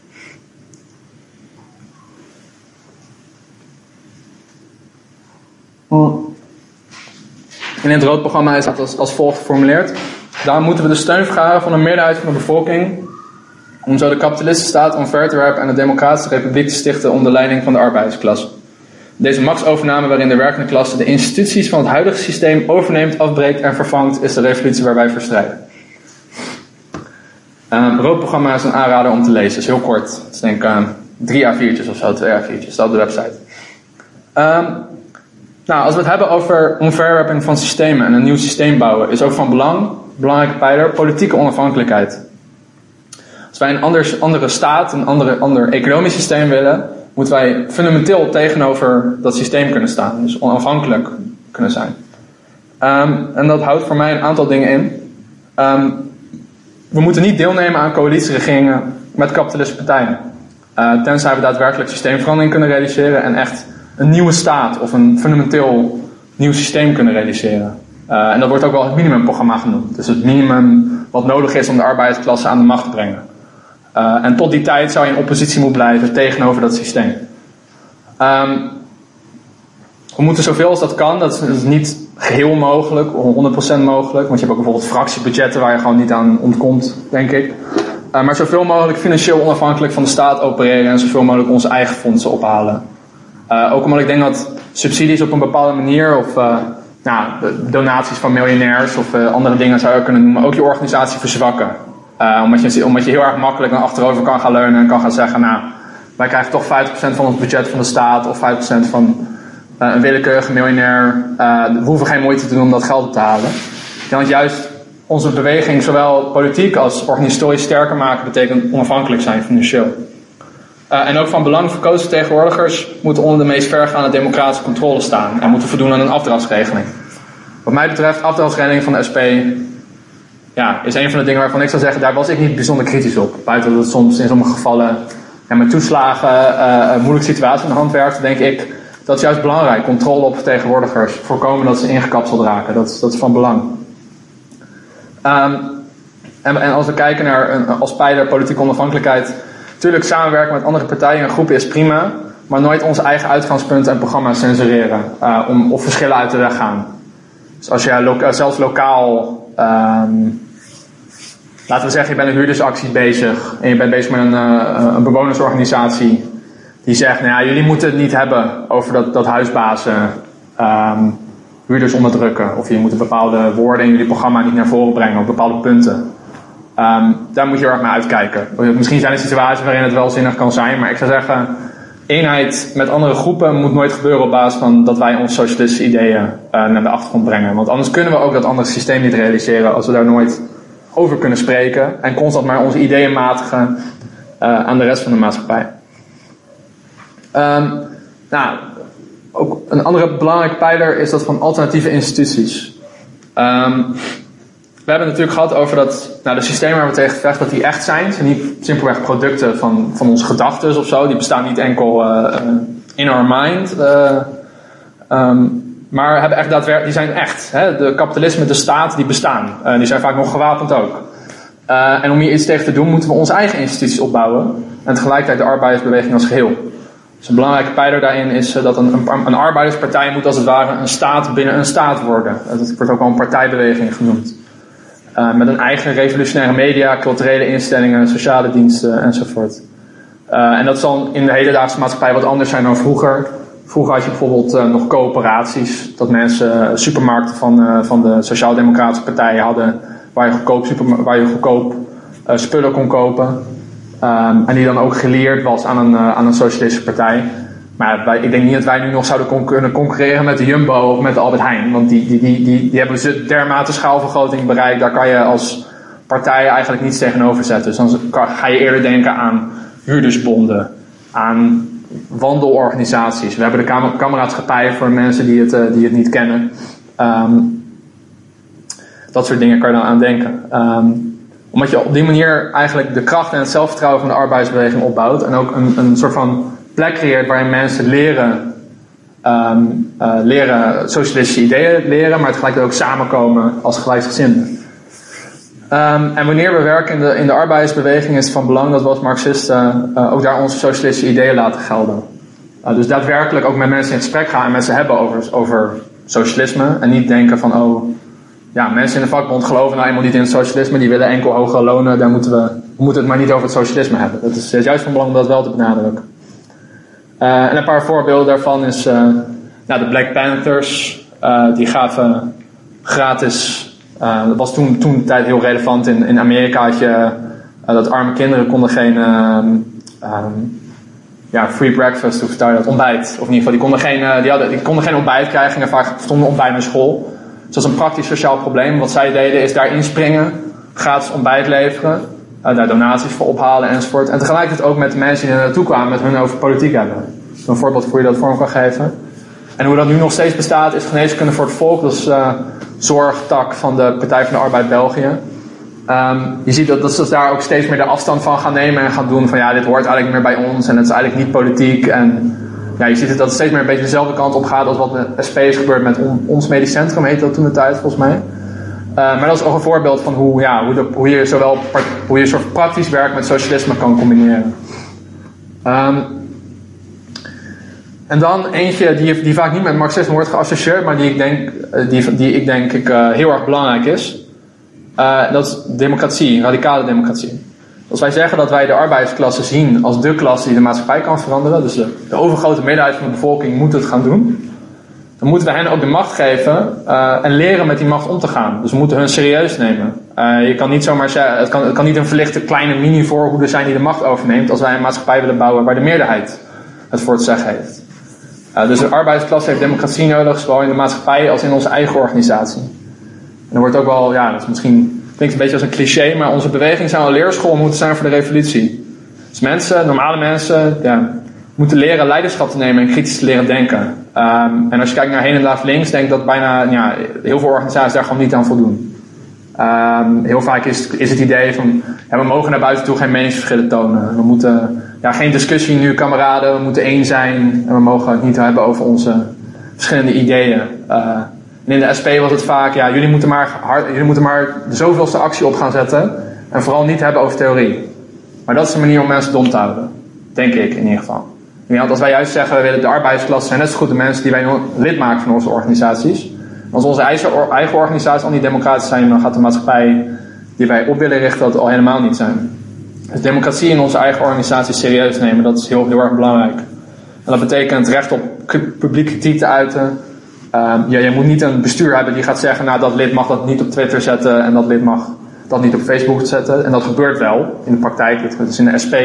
In het roodprogramma is dat als, als volgt geformuleerd. Daar moeten we de steun vragen van een meerderheid van de bevolking om zo de kapitalistische staat omver te werpen en de democratische republiek te stichten onder leiding van de arbeidersklasse. Deze machtsovername waarin de werkende klasse de instituties van het huidige systeem overneemt, afbreekt en vervangt, is de revolutie waar wij voor strijden. Um, roodprogramma is een aanrader om te lezen. Is heel kort. Het is denk ik um, drie A4'tjes of zo, twee A4'tjes. Dat op de website. Um, nou, als we het hebben over omverwerping van systemen en een nieuw systeem bouwen, is ook van belang, belangrijke pijler, politieke onafhankelijkheid. Als wij een ander, andere staat, een andere, ander economisch systeem willen, moeten wij fundamenteel tegenover dat systeem kunnen staan. Dus onafhankelijk kunnen zijn. en dat houdt voor mij een aantal dingen in. We moeten niet deelnemen aan coalitieregeringen met kapitalistische partijen. Uh, tenzij we daadwerkelijk systeemverandering kunnen realiseren en echt een nieuwe staat of een fundamenteel nieuw systeem kunnen realiseren. en dat wordt ook wel het minimumprogramma genoemd. Dus het minimum wat nodig is om de arbeidersklasse aan de macht te brengen. en tot die tijd zou je in oppositie moeten blijven tegenover dat systeem. Ehm, we moeten zoveel als dat kan, dat is, niet geheel mogelijk, 100% mogelijk, want je hebt ook bijvoorbeeld fractiebudgetten waar je gewoon niet aan ontkomt, denk ik. Uh, maar zoveel mogelijk financieel onafhankelijk van de staat opereren en zoveel mogelijk onze eigen fondsen ophalen. Uh, ook omdat ik denk dat subsidies op een bepaalde manier of uh, nou, donaties van miljonairs of andere dingen zou je kunnen noemen, ook je organisatie verzwakken. omdat, je, omdat je heel erg makkelijk naar achterover kan gaan leunen en kan gaan zeggen, nou, wij krijgen toch 50% van ons budget van de staat of 5% van een willekeurige miljonair. Uh, we hoeven geen moeite te doen om dat geld te halen. Want juist onze beweging, zowel politiek als organisatorisch sterker maken, betekent onafhankelijk zijn financieel. Uh, en ook van belang verkozen tegenwoordigers moeten onder de meest vergaande democratische controle staan en moeten voldoen aan een afdragsregeling. Wat mij betreft, afdragsregeling van de SP ja, is een van de dingen waarvan ik zou zeggen, daar was ik niet bijzonder kritisch op. Buiten dat het soms in sommige gevallen ja, met toeslagen een moeilijke situatie in de hand werkt, denk ik dat is juist belangrijk. Controle op vertegenwoordigers. Voorkomen dat ze ingekapseld raken. Dat is, dat is van belang. Um, en, en, als we kijken naar een, als pijler politieke onafhankelijkheid. Natuurlijk samenwerken met andere partijen en groepen is prima. Maar nooit onze eigen uitgangspunten en programma's censureren. Uh, om, of verschillen uit de weg gaan. Dus als je loka zelfs lokaal. Um, laten we zeggen, je bent een huurdersactie bezig. En je bent bezig met een, uh, een bewonersorganisatie die zegt, nou ja, jullie moeten het niet hebben over dat, dat huisbazen um, huurders onderdrukken. Of je moet bepaalde woorden in jullie programma niet naar voren brengen op bepaalde punten. Um, daar moet je erg naar uitkijken. Misschien zijn er situaties waarin het wel zinnig kan zijn, maar ik zou zeggen, eenheid met andere groepen moet nooit gebeuren op basis van dat wij onze socialistische ideeën uh, naar de achtergrond brengen. Want anders kunnen we ook dat andere systeem niet realiseren als we daar nooit over kunnen spreken en constant maar onze ideeën matigen uh, aan de rest van de maatschappij. Um, nou, ook een andere belangrijke pijler is dat van alternatieve instituties. Um, we hebben het natuurlijk gehad over dat nou, de systemen waar we tegen vechten, dat die echt zijn. Ze zijn niet simpelweg producten van, van onze gedachten of zo. Die bestaan niet enkel uh, in our mind. Uh, um, maar hebben echt daadwerkelijk, die zijn echt. Hè? De kapitalisme, de staat, die bestaan. Uh, die zijn vaak nog gewapend ook. En om hier iets tegen te doen, moeten we onze eigen instituties opbouwen. En tegelijkertijd de arbeidersbeweging als geheel. Dus een belangrijke pijler daarin is eh, dat een, een, een, arbeiderspartij moet als het ware een staat binnen een staat worden. Dat wordt ook al een partijbeweging genoemd. Uh, met een eigen revolutionaire media, culturele instellingen, sociale diensten enzovoort. Uh, en dat zal in de hedendaagse maatschappij wat anders zijn dan vroeger. Vroeger had je bijvoorbeeld nog coöperaties. Dat mensen supermarkten van, van de sociaal-democratische partijen hadden. Waar je goedkoop, super, waar je goedkoop spullen kon kopen. Um, en die dan ook geleerd was aan een, uh, aan een socialistische partij. Maar ik denk niet dat wij nu nog zouden kunnen concurreren met de Jumbo of met de Albert Heijn. Want die, die, die, die, hebben ze dermate schaalvergroting bereikt. Daar kan je als partij eigenlijk niets tegenover zetten. Dus dan ga je eerder denken aan huurdersbonden, aan wandelorganisaties. We hebben de kameraadschappij voor mensen die het, uh, die het niet kennen. Um, dat soort dingen kan je dan aan denken. Um, omdat je op die manier eigenlijk de kracht en het zelfvertrouwen van de arbeidsbeweging opbouwt. En ook een, een soort van plek creëert waarin mensen leren, um, uh, leren socialistische ideeën leren, maar tegelijkertijd ook samenkomen als gelijkgezinden. Um, en wanneer we werken in de, in de arbeidsbeweging is het van belang dat we als Marxisten uh, ook daar onze socialistische ideeën laten gelden. Uh, dus daadwerkelijk ook met mensen in gesprek gaan en met ze hebben over, over socialisme. En niet denken van, oh, ja, mensen in de vakbond geloven nou eenmaal niet in het socialisme. Die willen enkel hogere lonen. Daar moeten we, we moeten het maar niet over het socialisme hebben. Dat is, juist van belang om dat wel te benadrukken. Uh, en een paar voorbeelden daarvan is uh, nou, de Black Panthers. Uh, die gaven gratis. dat was toen, toen de tijd heel relevant. In, in Amerika had je dat arme kinderen konden geen um, ja, free breakfast, vertel je dat? Ontbijt. Of in ieder geval, die konden geen, die hadden, die konden geen ontbijt krijgen. Gingen vaak stonden ontbijt naar school. Dus dat is een praktisch sociaal probleem. Wat zij deden is daar inspringen, gratis ontbijt leveren, uh, daar donaties voor ophalen enzovoort. En tegelijkertijd ook met de mensen die er naartoe kwamen met hun over politiek hebben. Een voorbeeld hoe je dat vorm kan geven. En hoe dat nu nog steeds bestaat is geneeskunde voor het volk. Dat is uh, zorgtak van de Partij van de Arbeid België. Um, je ziet dat, dat ze daar ook steeds meer de afstand van gaan nemen en gaan doen van ja, dit hoort eigenlijk meer bij ons en het is eigenlijk niet politiek. En ja, je ziet het dat het steeds meer een beetje dezelfde kant op gaat als wat de SP is gebeurd met ons medisch centrum, heette dat toen de tijd volgens mij. maar dat is ook een voorbeeld van hoe, ja, hoe, de, hoe je zowel hoe je soort praktisch werk met socialisme kan combineren. Um, en dan eentje die, die vaak niet met marxisme wordt geassocieerd, maar die ik denk, eh, die, die ik denk ik, uh, heel erg belangrijk is. Dat is democratie, radicale democratie. Als wij zeggen dat wij de arbeidsklasse zien als de klasse die de maatschappij kan veranderen, dus de, overgrote meerderheid van de bevolking moet het gaan doen, dan moeten we hen ook de macht geven uh, en leren met die macht om te gaan. Dus we moeten hun serieus nemen. Uh, je kan niet zomaar zeggen, het kan, het kan niet een verlichte kleine mini-voorhoede zijn die de macht overneemt als wij een maatschappij willen bouwen waar de meerderheid het voor het zeggen heeft. Uh, dus de arbeidsklasse heeft democratie nodig, zowel in de maatschappij als in onze eigen organisatie. En er wordt ook wel, ja, dat is misschien, klinkt een beetje als een cliché, maar onze beweging zou een leerschool moeten zijn voor de revolutie. Dus mensen, normale mensen, moeten leren leiderschap te nemen en kritisch te leren denken. Um, en als je kijkt naar hedendaags links, denk ik dat bijna ja, heel veel organisaties daar gewoon niet aan voldoen. Um, heel vaak is, is het idee van ja, we mogen naar buiten toe geen meningsverschillen tonen. We moeten ja, geen discussie nu, kameraden. We moeten één zijn en we mogen het niet hebben over onze verschillende ideeën. Uh, en in de SP was het vaak, ja, jullie moeten maar, hard, jullie moeten maar de zoveelste actie op gaan zetten. En vooral niet hebben over theorie. Maar dat is de manier om mensen dom te houden. Denk ik in ieder geval. Want als wij juist zeggen, we willen de arbeidsklasse zijn net zo goed de mensen die wij lid maken van onze organisaties. Als onze eigen organisaties al niet democratisch zijn, dan gaat de maatschappij die wij op willen richten dat al helemaal niet zijn. Dus democratie in onze eigen organisatie serieus nemen, dat is heel, erg belangrijk. En dat betekent recht op publieke kritiek te uiten. Um, ja, je moet niet een bestuur hebben die gaat zeggen, nou dat lid mag dat niet op Twitter zetten en dat lid mag dat niet op Facebook zetten. En dat gebeurt wel in de praktijk. Dus in de SP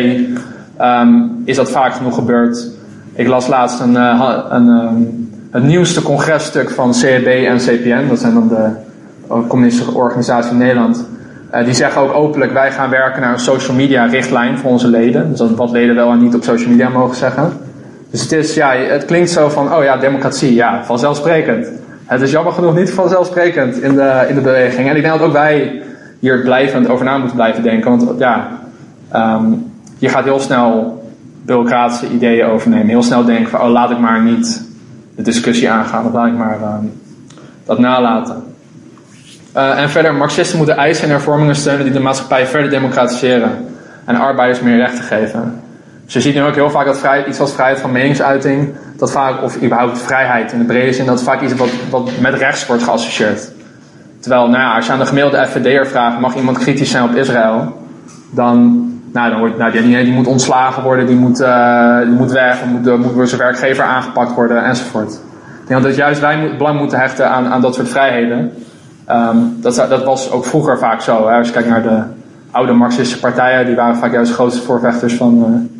um, is dat vaak genoeg gebeurd. Ik las laatst een, uh, een, um, het nieuwste congresstuk van CEB en CPN. Dat zijn dan de communistische organisaties in Nederland. Uh, die zeggen ook openlijk, wij gaan werken naar een social media richtlijn voor onze leden. Dus wat leden wel en niet op social media mogen zeggen. Dus het, is, ja, het klinkt zo van, oh ja, democratie, ja, vanzelfsprekend. Het is jammer genoeg niet vanzelfsprekend in de, in de beweging. En ik denk dat ook wij hier blijvend over na moeten blijven denken. Want ja, um, je gaat heel snel bureaucratische ideeën overnemen. Heel snel denken van, oh laat ik maar niet de discussie aangaan. Of laat ik maar um, dat nalaten. Uh, en verder, Marxisten moeten eisen en hervormingen steunen die de maatschappij verder democratiseren. En arbeiders meer rechten geven. Dus je ziet nu ook heel vaak dat vrijheid, iets als vrijheid van meningsuiting, dat vaak, of überhaupt vrijheid in de brede zin, dat vaak iets wat, wat met rechts wordt geassocieerd. Terwijl, nou ja, als je aan de gemiddelde FVD'er vraagt, mag iemand kritisch zijn op Israël? Dan, nou, dan wordt, nou, die, moet ontslagen worden, die moet, uh, die moet weg, moet, moet door zijn werkgever aangepakt worden, enzovoort. Ik denk dat juist wij belang moeten hechten aan, aan dat soort vrijheden. Um, dat, dat, was ook vroeger vaak zo. Hè. Als je kijkt naar de oude Marxistische partijen, die waren vaak juist de grootste voorvechters van, uh,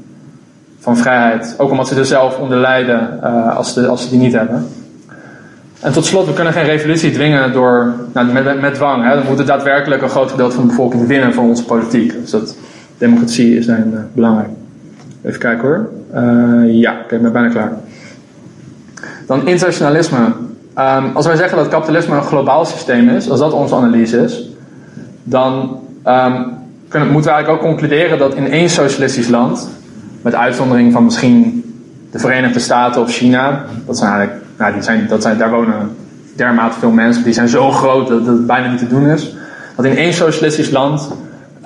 van vrijheid. Ook omdat ze er zelf onder lijden uh, als, de, als ze die niet hebben. En tot slot, we kunnen geen revolutie dwingen door, nou, met, met dwang. Hè. Dan moet het daadwerkelijk een groot gedeelte van de bevolking winnen voor onze politiek. Dus dat, democratie is dan uh, belangrijk. Even kijken hoor. ja, oké, okay, ik ben bijna klaar. Dan internationalisme. Um, als wij zeggen dat kapitalisme een globaal systeem is, als dat onze analyse is, dan kunnen, moeten we eigenlijk ook concluderen dat in één socialistisch land, met uitzondering van misschien de Verenigde Staten of China, dat zijn eigenlijk, nou, die zijn, dat zijn, daar wonen dermate veel mensen, die zijn zo groot dat het bijna niet te doen is. Dat in één socialistisch land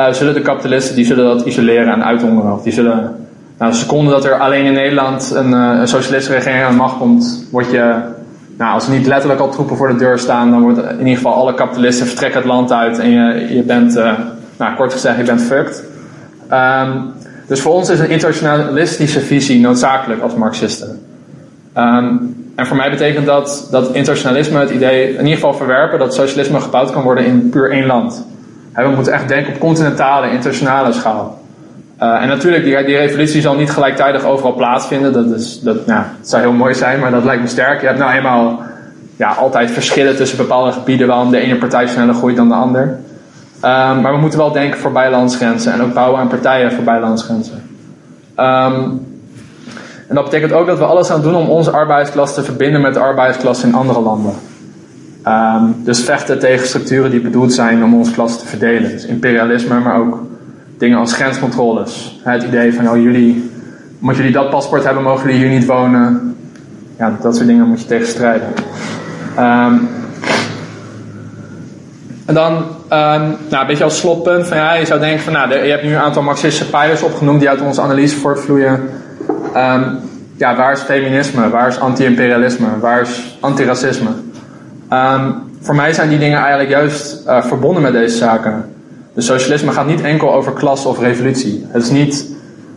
uh, zullen de kapitalisten die zullen dat isoleren en uithongeren. Of die zullen, nou, de seconde dat er alleen in Nederland een, uh, socialistische regering aan de macht komt, word je nou, als er niet letterlijk al troepen voor de deur staan, dan wordt in ieder geval alle kapitalisten vertrekken het land uit en je, je bent, uh, nou kort gezegd, je bent fucked. Um, dus voor ons is een internationalistische visie noodzakelijk als Marxisten. Um, en voor mij betekent dat dat internationalisme het idee in ieder geval verwerpen dat socialisme gebouwd kan worden in puur één land. we moeten echt denken op continentale, internationale schaal. Uh, en natuurlijk, die, die revolutie zal niet gelijktijdig overal plaatsvinden. Dat, is, dat, nou, zou heel mooi zijn, maar dat lijkt me sterk. Je hebt nou eenmaal ja, altijd verschillen tussen bepaalde gebieden waarom de ene partij sneller groeit dan de ander. Um, maar we moeten wel denken voorbij landsgrenzen en ook bouwen aan partijen voorbij landsgrenzen. Um, en dat betekent ook dat we alles aan doen om onze arbeidsklasse te verbinden met de arbeidsklasse in andere landen. Um, dus vechten tegen structuren die bedoeld zijn om onze klasse te verdelen. Dus imperialisme, maar ook dingen als grenscontroles. Het idee van, oh jullie, omdat jullie dat paspoort hebben, mogen jullie hier niet wonen. Ja, dat soort dingen moet je tegen strijden. Ehm, en dan um, nou, een beetje als slotpunt. Van, ja, je zou denken van nou, je hebt nu een aantal marxistische pijlers opgenoemd die uit onze analyse voortvloeien. Um, ja, waar is feminisme? Waar is anti-imperialisme? Waar is antiracisme? Um, voor mij zijn die dingen eigenlijk juist uh, verbonden met deze zaken. De socialisme gaat niet enkel over klasse of revolutie. Het is niet,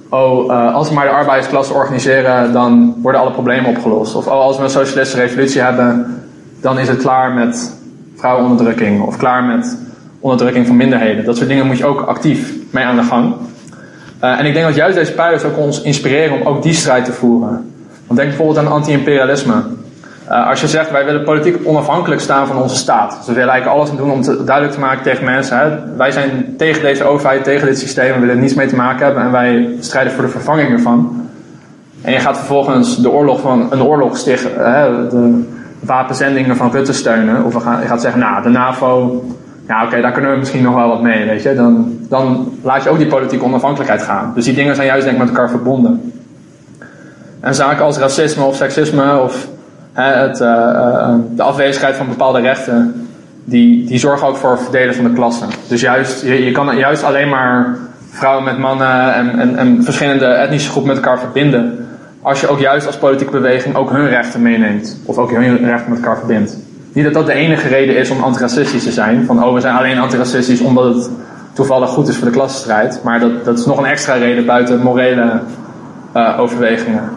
oh, uh, als we maar de arbeidsklasse organiseren, dan worden alle problemen opgelost. Of oh, als we een socialistische revolutie hebben, dan is het klaar met vrouwenonderdrukking of klaar met onderdrukking van minderheden. Dat soort dingen moet je ook actief mee aan de gang. Uh, en ik denk dat juist deze pijlers ook ons inspireren om ook die strijd te voeren. Want denk bijvoorbeeld aan anti-imperialisme. Uh, als je zegt, wij willen politiek onafhankelijk staan van onze staat. Dus we willen eigenlijk alles doen om te, duidelijk te maken tegen mensen. Hè, wij zijn tegen deze overheid, tegen dit systeem. We willen er niets mee te maken hebben. En wij strijden voor de vervanging ervan. En je gaat vervolgens de oorlog van een oorlog stichten. Hè, de wapenzendingen van Rutte steunen. Of je gaat zeggen, nou, de NAVO ja, oké, daar kunnen we misschien nog wel wat mee, weet je. Dan, dan laat je ook die politieke onafhankelijkheid gaan. Dus die dingen zijn juist denk ik met elkaar verbonden. En zaken als racisme of seksisme of hè, het, uh, uh, de afwezigheid van bepaalde rechten, die, die zorgen ook voor verdelen van de klassen. Dus juist, je, je kan juist alleen maar vrouwen met mannen en, en, en verschillende etnische groepen met elkaar verbinden. Als je ook juist als politieke beweging ook hun rechten meeneemt. Of ook hun rechten met elkaar verbindt. Niet dat dat de enige reden is om antiracistisch te zijn. Van oh, we zijn alleen antiracistisch omdat het toevallig goed is voor de klassenstrijd. Maar dat, dat is nog een extra reden buiten morele uh, overwegingen.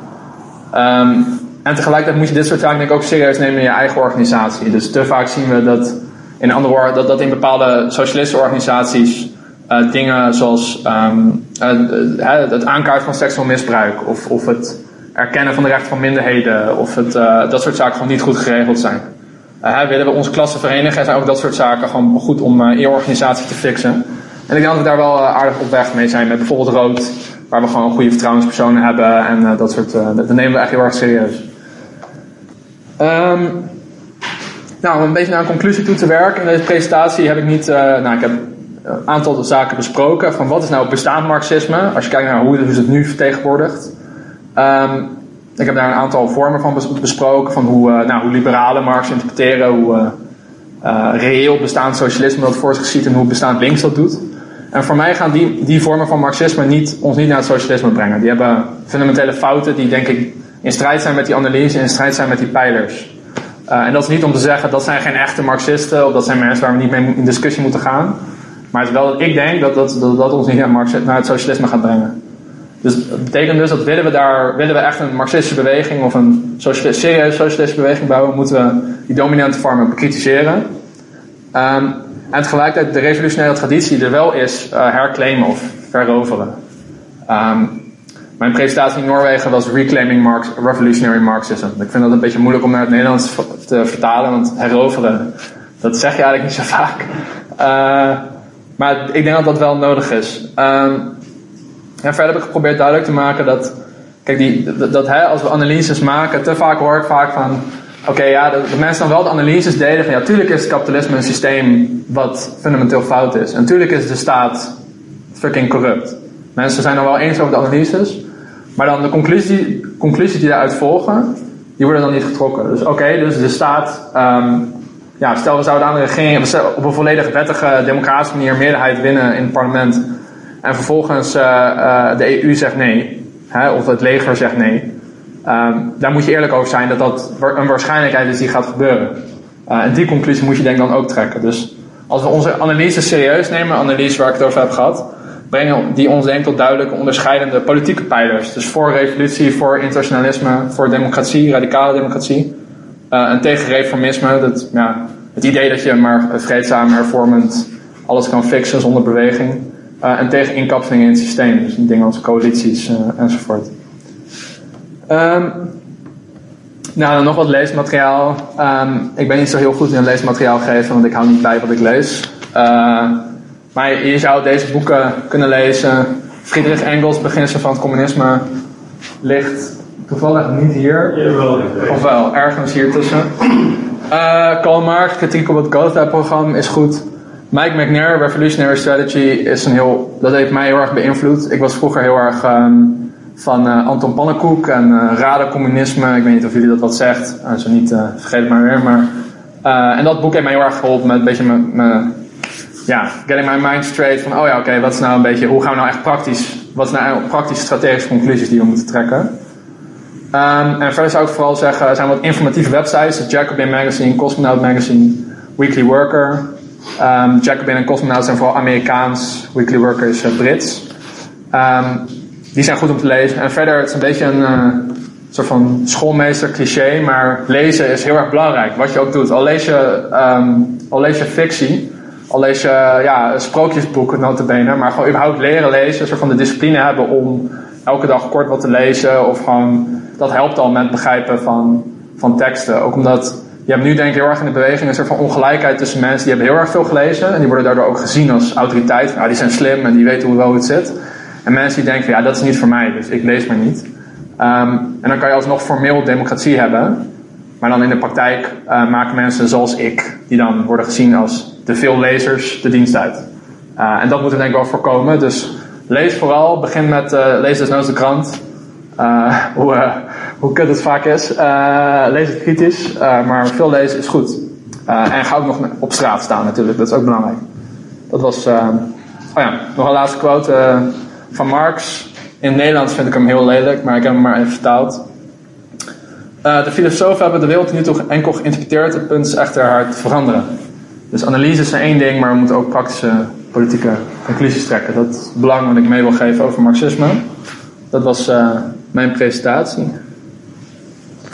Um, en tegelijkertijd moet je dit soort zaken denk ik ook serieus nemen in je eigen organisatie. Dus te vaak zien we dat in andere dat, dat in bepaalde socialistische organisaties uh, dingen zoals um, uh, het aankaarten van seksueel misbruik of, of het erkennen van de rechten van minderheden of het, dat soort zaken gewoon niet goed geregeld zijn. Uh, willen we onze klassen verenigen en zijn ook dat soort zaken gewoon goed om uh, in je organisatie te fixen. En ik denk dat we daar wel uh, aardig op weg mee zijn met bijvoorbeeld Rood, waar we gewoon goede vertrouwenspersonen hebben en dat soort, dat nemen we echt heel erg serieus. Um, nou, om een beetje naar een conclusie toe te werken. In deze presentatie heb ik niet, nou ik heb een aantal zaken besproken van wat is nou bestaand marxisme, als je kijkt naar hoe, hoe het nu vertegenwoordigd. Um, ik heb daar een aantal vormen van besproken, van hoe, uh, nou, hoe liberalen Marx interpreteren, hoe uh, uh, reëel bestaand socialisme dat voor zich ziet en hoe bestaand links dat doet. En voor mij gaan die, die vormen van marxisme niet, ons niet naar het socialisme brengen. Die hebben fundamentele fouten die denk ik in strijd zijn met die analyse, in strijd zijn met die pijlers. en dat is niet om te zeggen dat zijn geen echte marxisten of dat zijn mensen waar we niet mee in discussie moeten gaan. Maar het is wel dat ik denk dat dat, dat, dat ons niet naar, naar het socialisme gaat brengen. Dus dat betekent dus dat willen we daar, willen we echt een marxistische beweging of een socialist, serieuze socialistische beweging bouwen, moeten we die dominante vormen bekritiseren. Um, en tegelijkertijd de revolutionaire traditie er wel is, uh, herclaimen of veroveren. Um, mijn presentatie in Noorwegen was Reclaiming Marx, Revolutionary Marxism. Ik vind dat een beetje moeilijk om naar het Nederlands te vertalen, want heroveren, dat zeg je eigenlijk niet zo vaak. Uh, maar ik denk dat dat wel nodig is. Um, en verder heb ik geprobeerd duidelijk te maken dat, kijk, die, dat, dat als we analyses maken, te vaak hoor ik vaak van, oké, ja, de, mensen dan wel de analyses deden van, ja, tuurlijk is het kapitalisme een systeem wat fundamenteel fout is. En natuurlijk is de staat fucking corrupt. Mensen zijn dan wel eens over de analyses, maar dan de conclusie, conclusies die daaruit volgen, die worden dan niet getrokken. Dus oké, dus de staat, um, ja, stel we zouden aan de regering op een volledig wettige, democratische manier meerderheid winnen in het parlement en vervolgens uh, uh, de EU zegt nee, hè, of het leger zegt nee, um, daar moet je eerlijk over zijn dat dat een waarschijnlijkheid is die gaat gebeuren. Uh, en die conclusie moet je denk dan ook trekken. Dus als we onze analyse serieus nemen, analyse waar ik het over heb gehad, brengen die ons denk tot duidelijke onderscheidende politieke pijlers. Dus voor revolutie, voor internationalisme, voor democratie, radicale democratie. en tegen reformisme, dat, ja, het idee dat je maar vreedzaam, hervormend alles kan fixen zonder beweging. Uh, en tegen inkapseling in het systeem. Dus dingen als coalities uh, enzovoort. Um, nou, dan nog wat leesmateriaal. Um, ik ben niet zo heel goed in leesmateriaal geven, want ik hou niet bij wat ik lees. Uh, maar je zou deze boeken kunnen lezen. Friedrich Engels, Beginselen van het Communisme, ligt toevallig niet hier. Of wel, ergens hier tussen. Karl Marx, Kritiek op het Gotha-programma is goed. Mike McNair, Revolutionary Strategy, is een heel, dat heeft mij heel erg beïnvloed. Ik was vroeger heel erg um, van Anton Pannenkoek en uh, Radencommunisme. Ik weet niet of jullie dat wat zegt. zo niet, vergeet het maar weer. Maar, en dat boek heeft mij heel erg geholpen met een beetje mijn ja, getting my mind straight van, oh ja, oké, wat is nou een beetje, hoe gaan we nou echt praktisch, wat zijn nou praktische strategische conclusies die we moeten trekken? Um, en verder zou ik vooral zeggen, er zijn wat informatieve websites, Jacobin Magazine, Cosmonaut Magazine, Weekly Worker. Um, Jacobin en Cosmonaut zijn vooral Amerikaans, Weekly Worker is uh, Brits. Um, die zijn goed om te lezen. En verder, het is een beetje een uh, soort van schoolmeester cliché, maar lezen is heel erg belangrijk, wat je ook doet. Al lees je, al lees je fictie, al lees je ja, sprookjesboeken notabene, maar gewoon überhaupt leren lezen, een soort van de discipline hebben om elke dag kort wat te lezen of gewoon, dat helpt al met begrijpen van, van teksten. Ook omdat je hebt nu denk ik heel erg in de beweging een soort van ongelijkheid tussen mensen die hebben heel erg veel gelezen en die worden daardoor ook gezien als autoriteit. Nou, die zijn slim en die weten hoe wel het zit. En mensen die denken, ja, dat is niet voor mij, dus ik lees maar niet. Um, en dan kan je alsnog formeel democratie hebben, maar dan in de praktijk uh, maken mensen zoals ik, die dan worden gezien als de veel lezers de dienst uit. Uh, en dat moeten we denk ik wel voorkomen. Dus lees vooral, begin met uh, lees desnoods de krant. Hoe, hoe kut het vaak is. lees het kritisch, maar veel lezen is goed. en ga ook nog op straat staan natuurlijk, dat is ook belangrijk. Dat was, oh ja, nog een laatste quote van Marx. In het Nederlands vind ik hem heel lelijk, maar ik heb hem maar even vertaald. de filosofen hebben de wereld nu toch enkel geïnterpreteerd, het punt is echter haar te veranderen. Dus analyse is één ding, maar we moeten ook praktische politieke conclusies trekken. Dat is het belang wat ik mee wil geven over marxisme. Dat was mijn presentatie.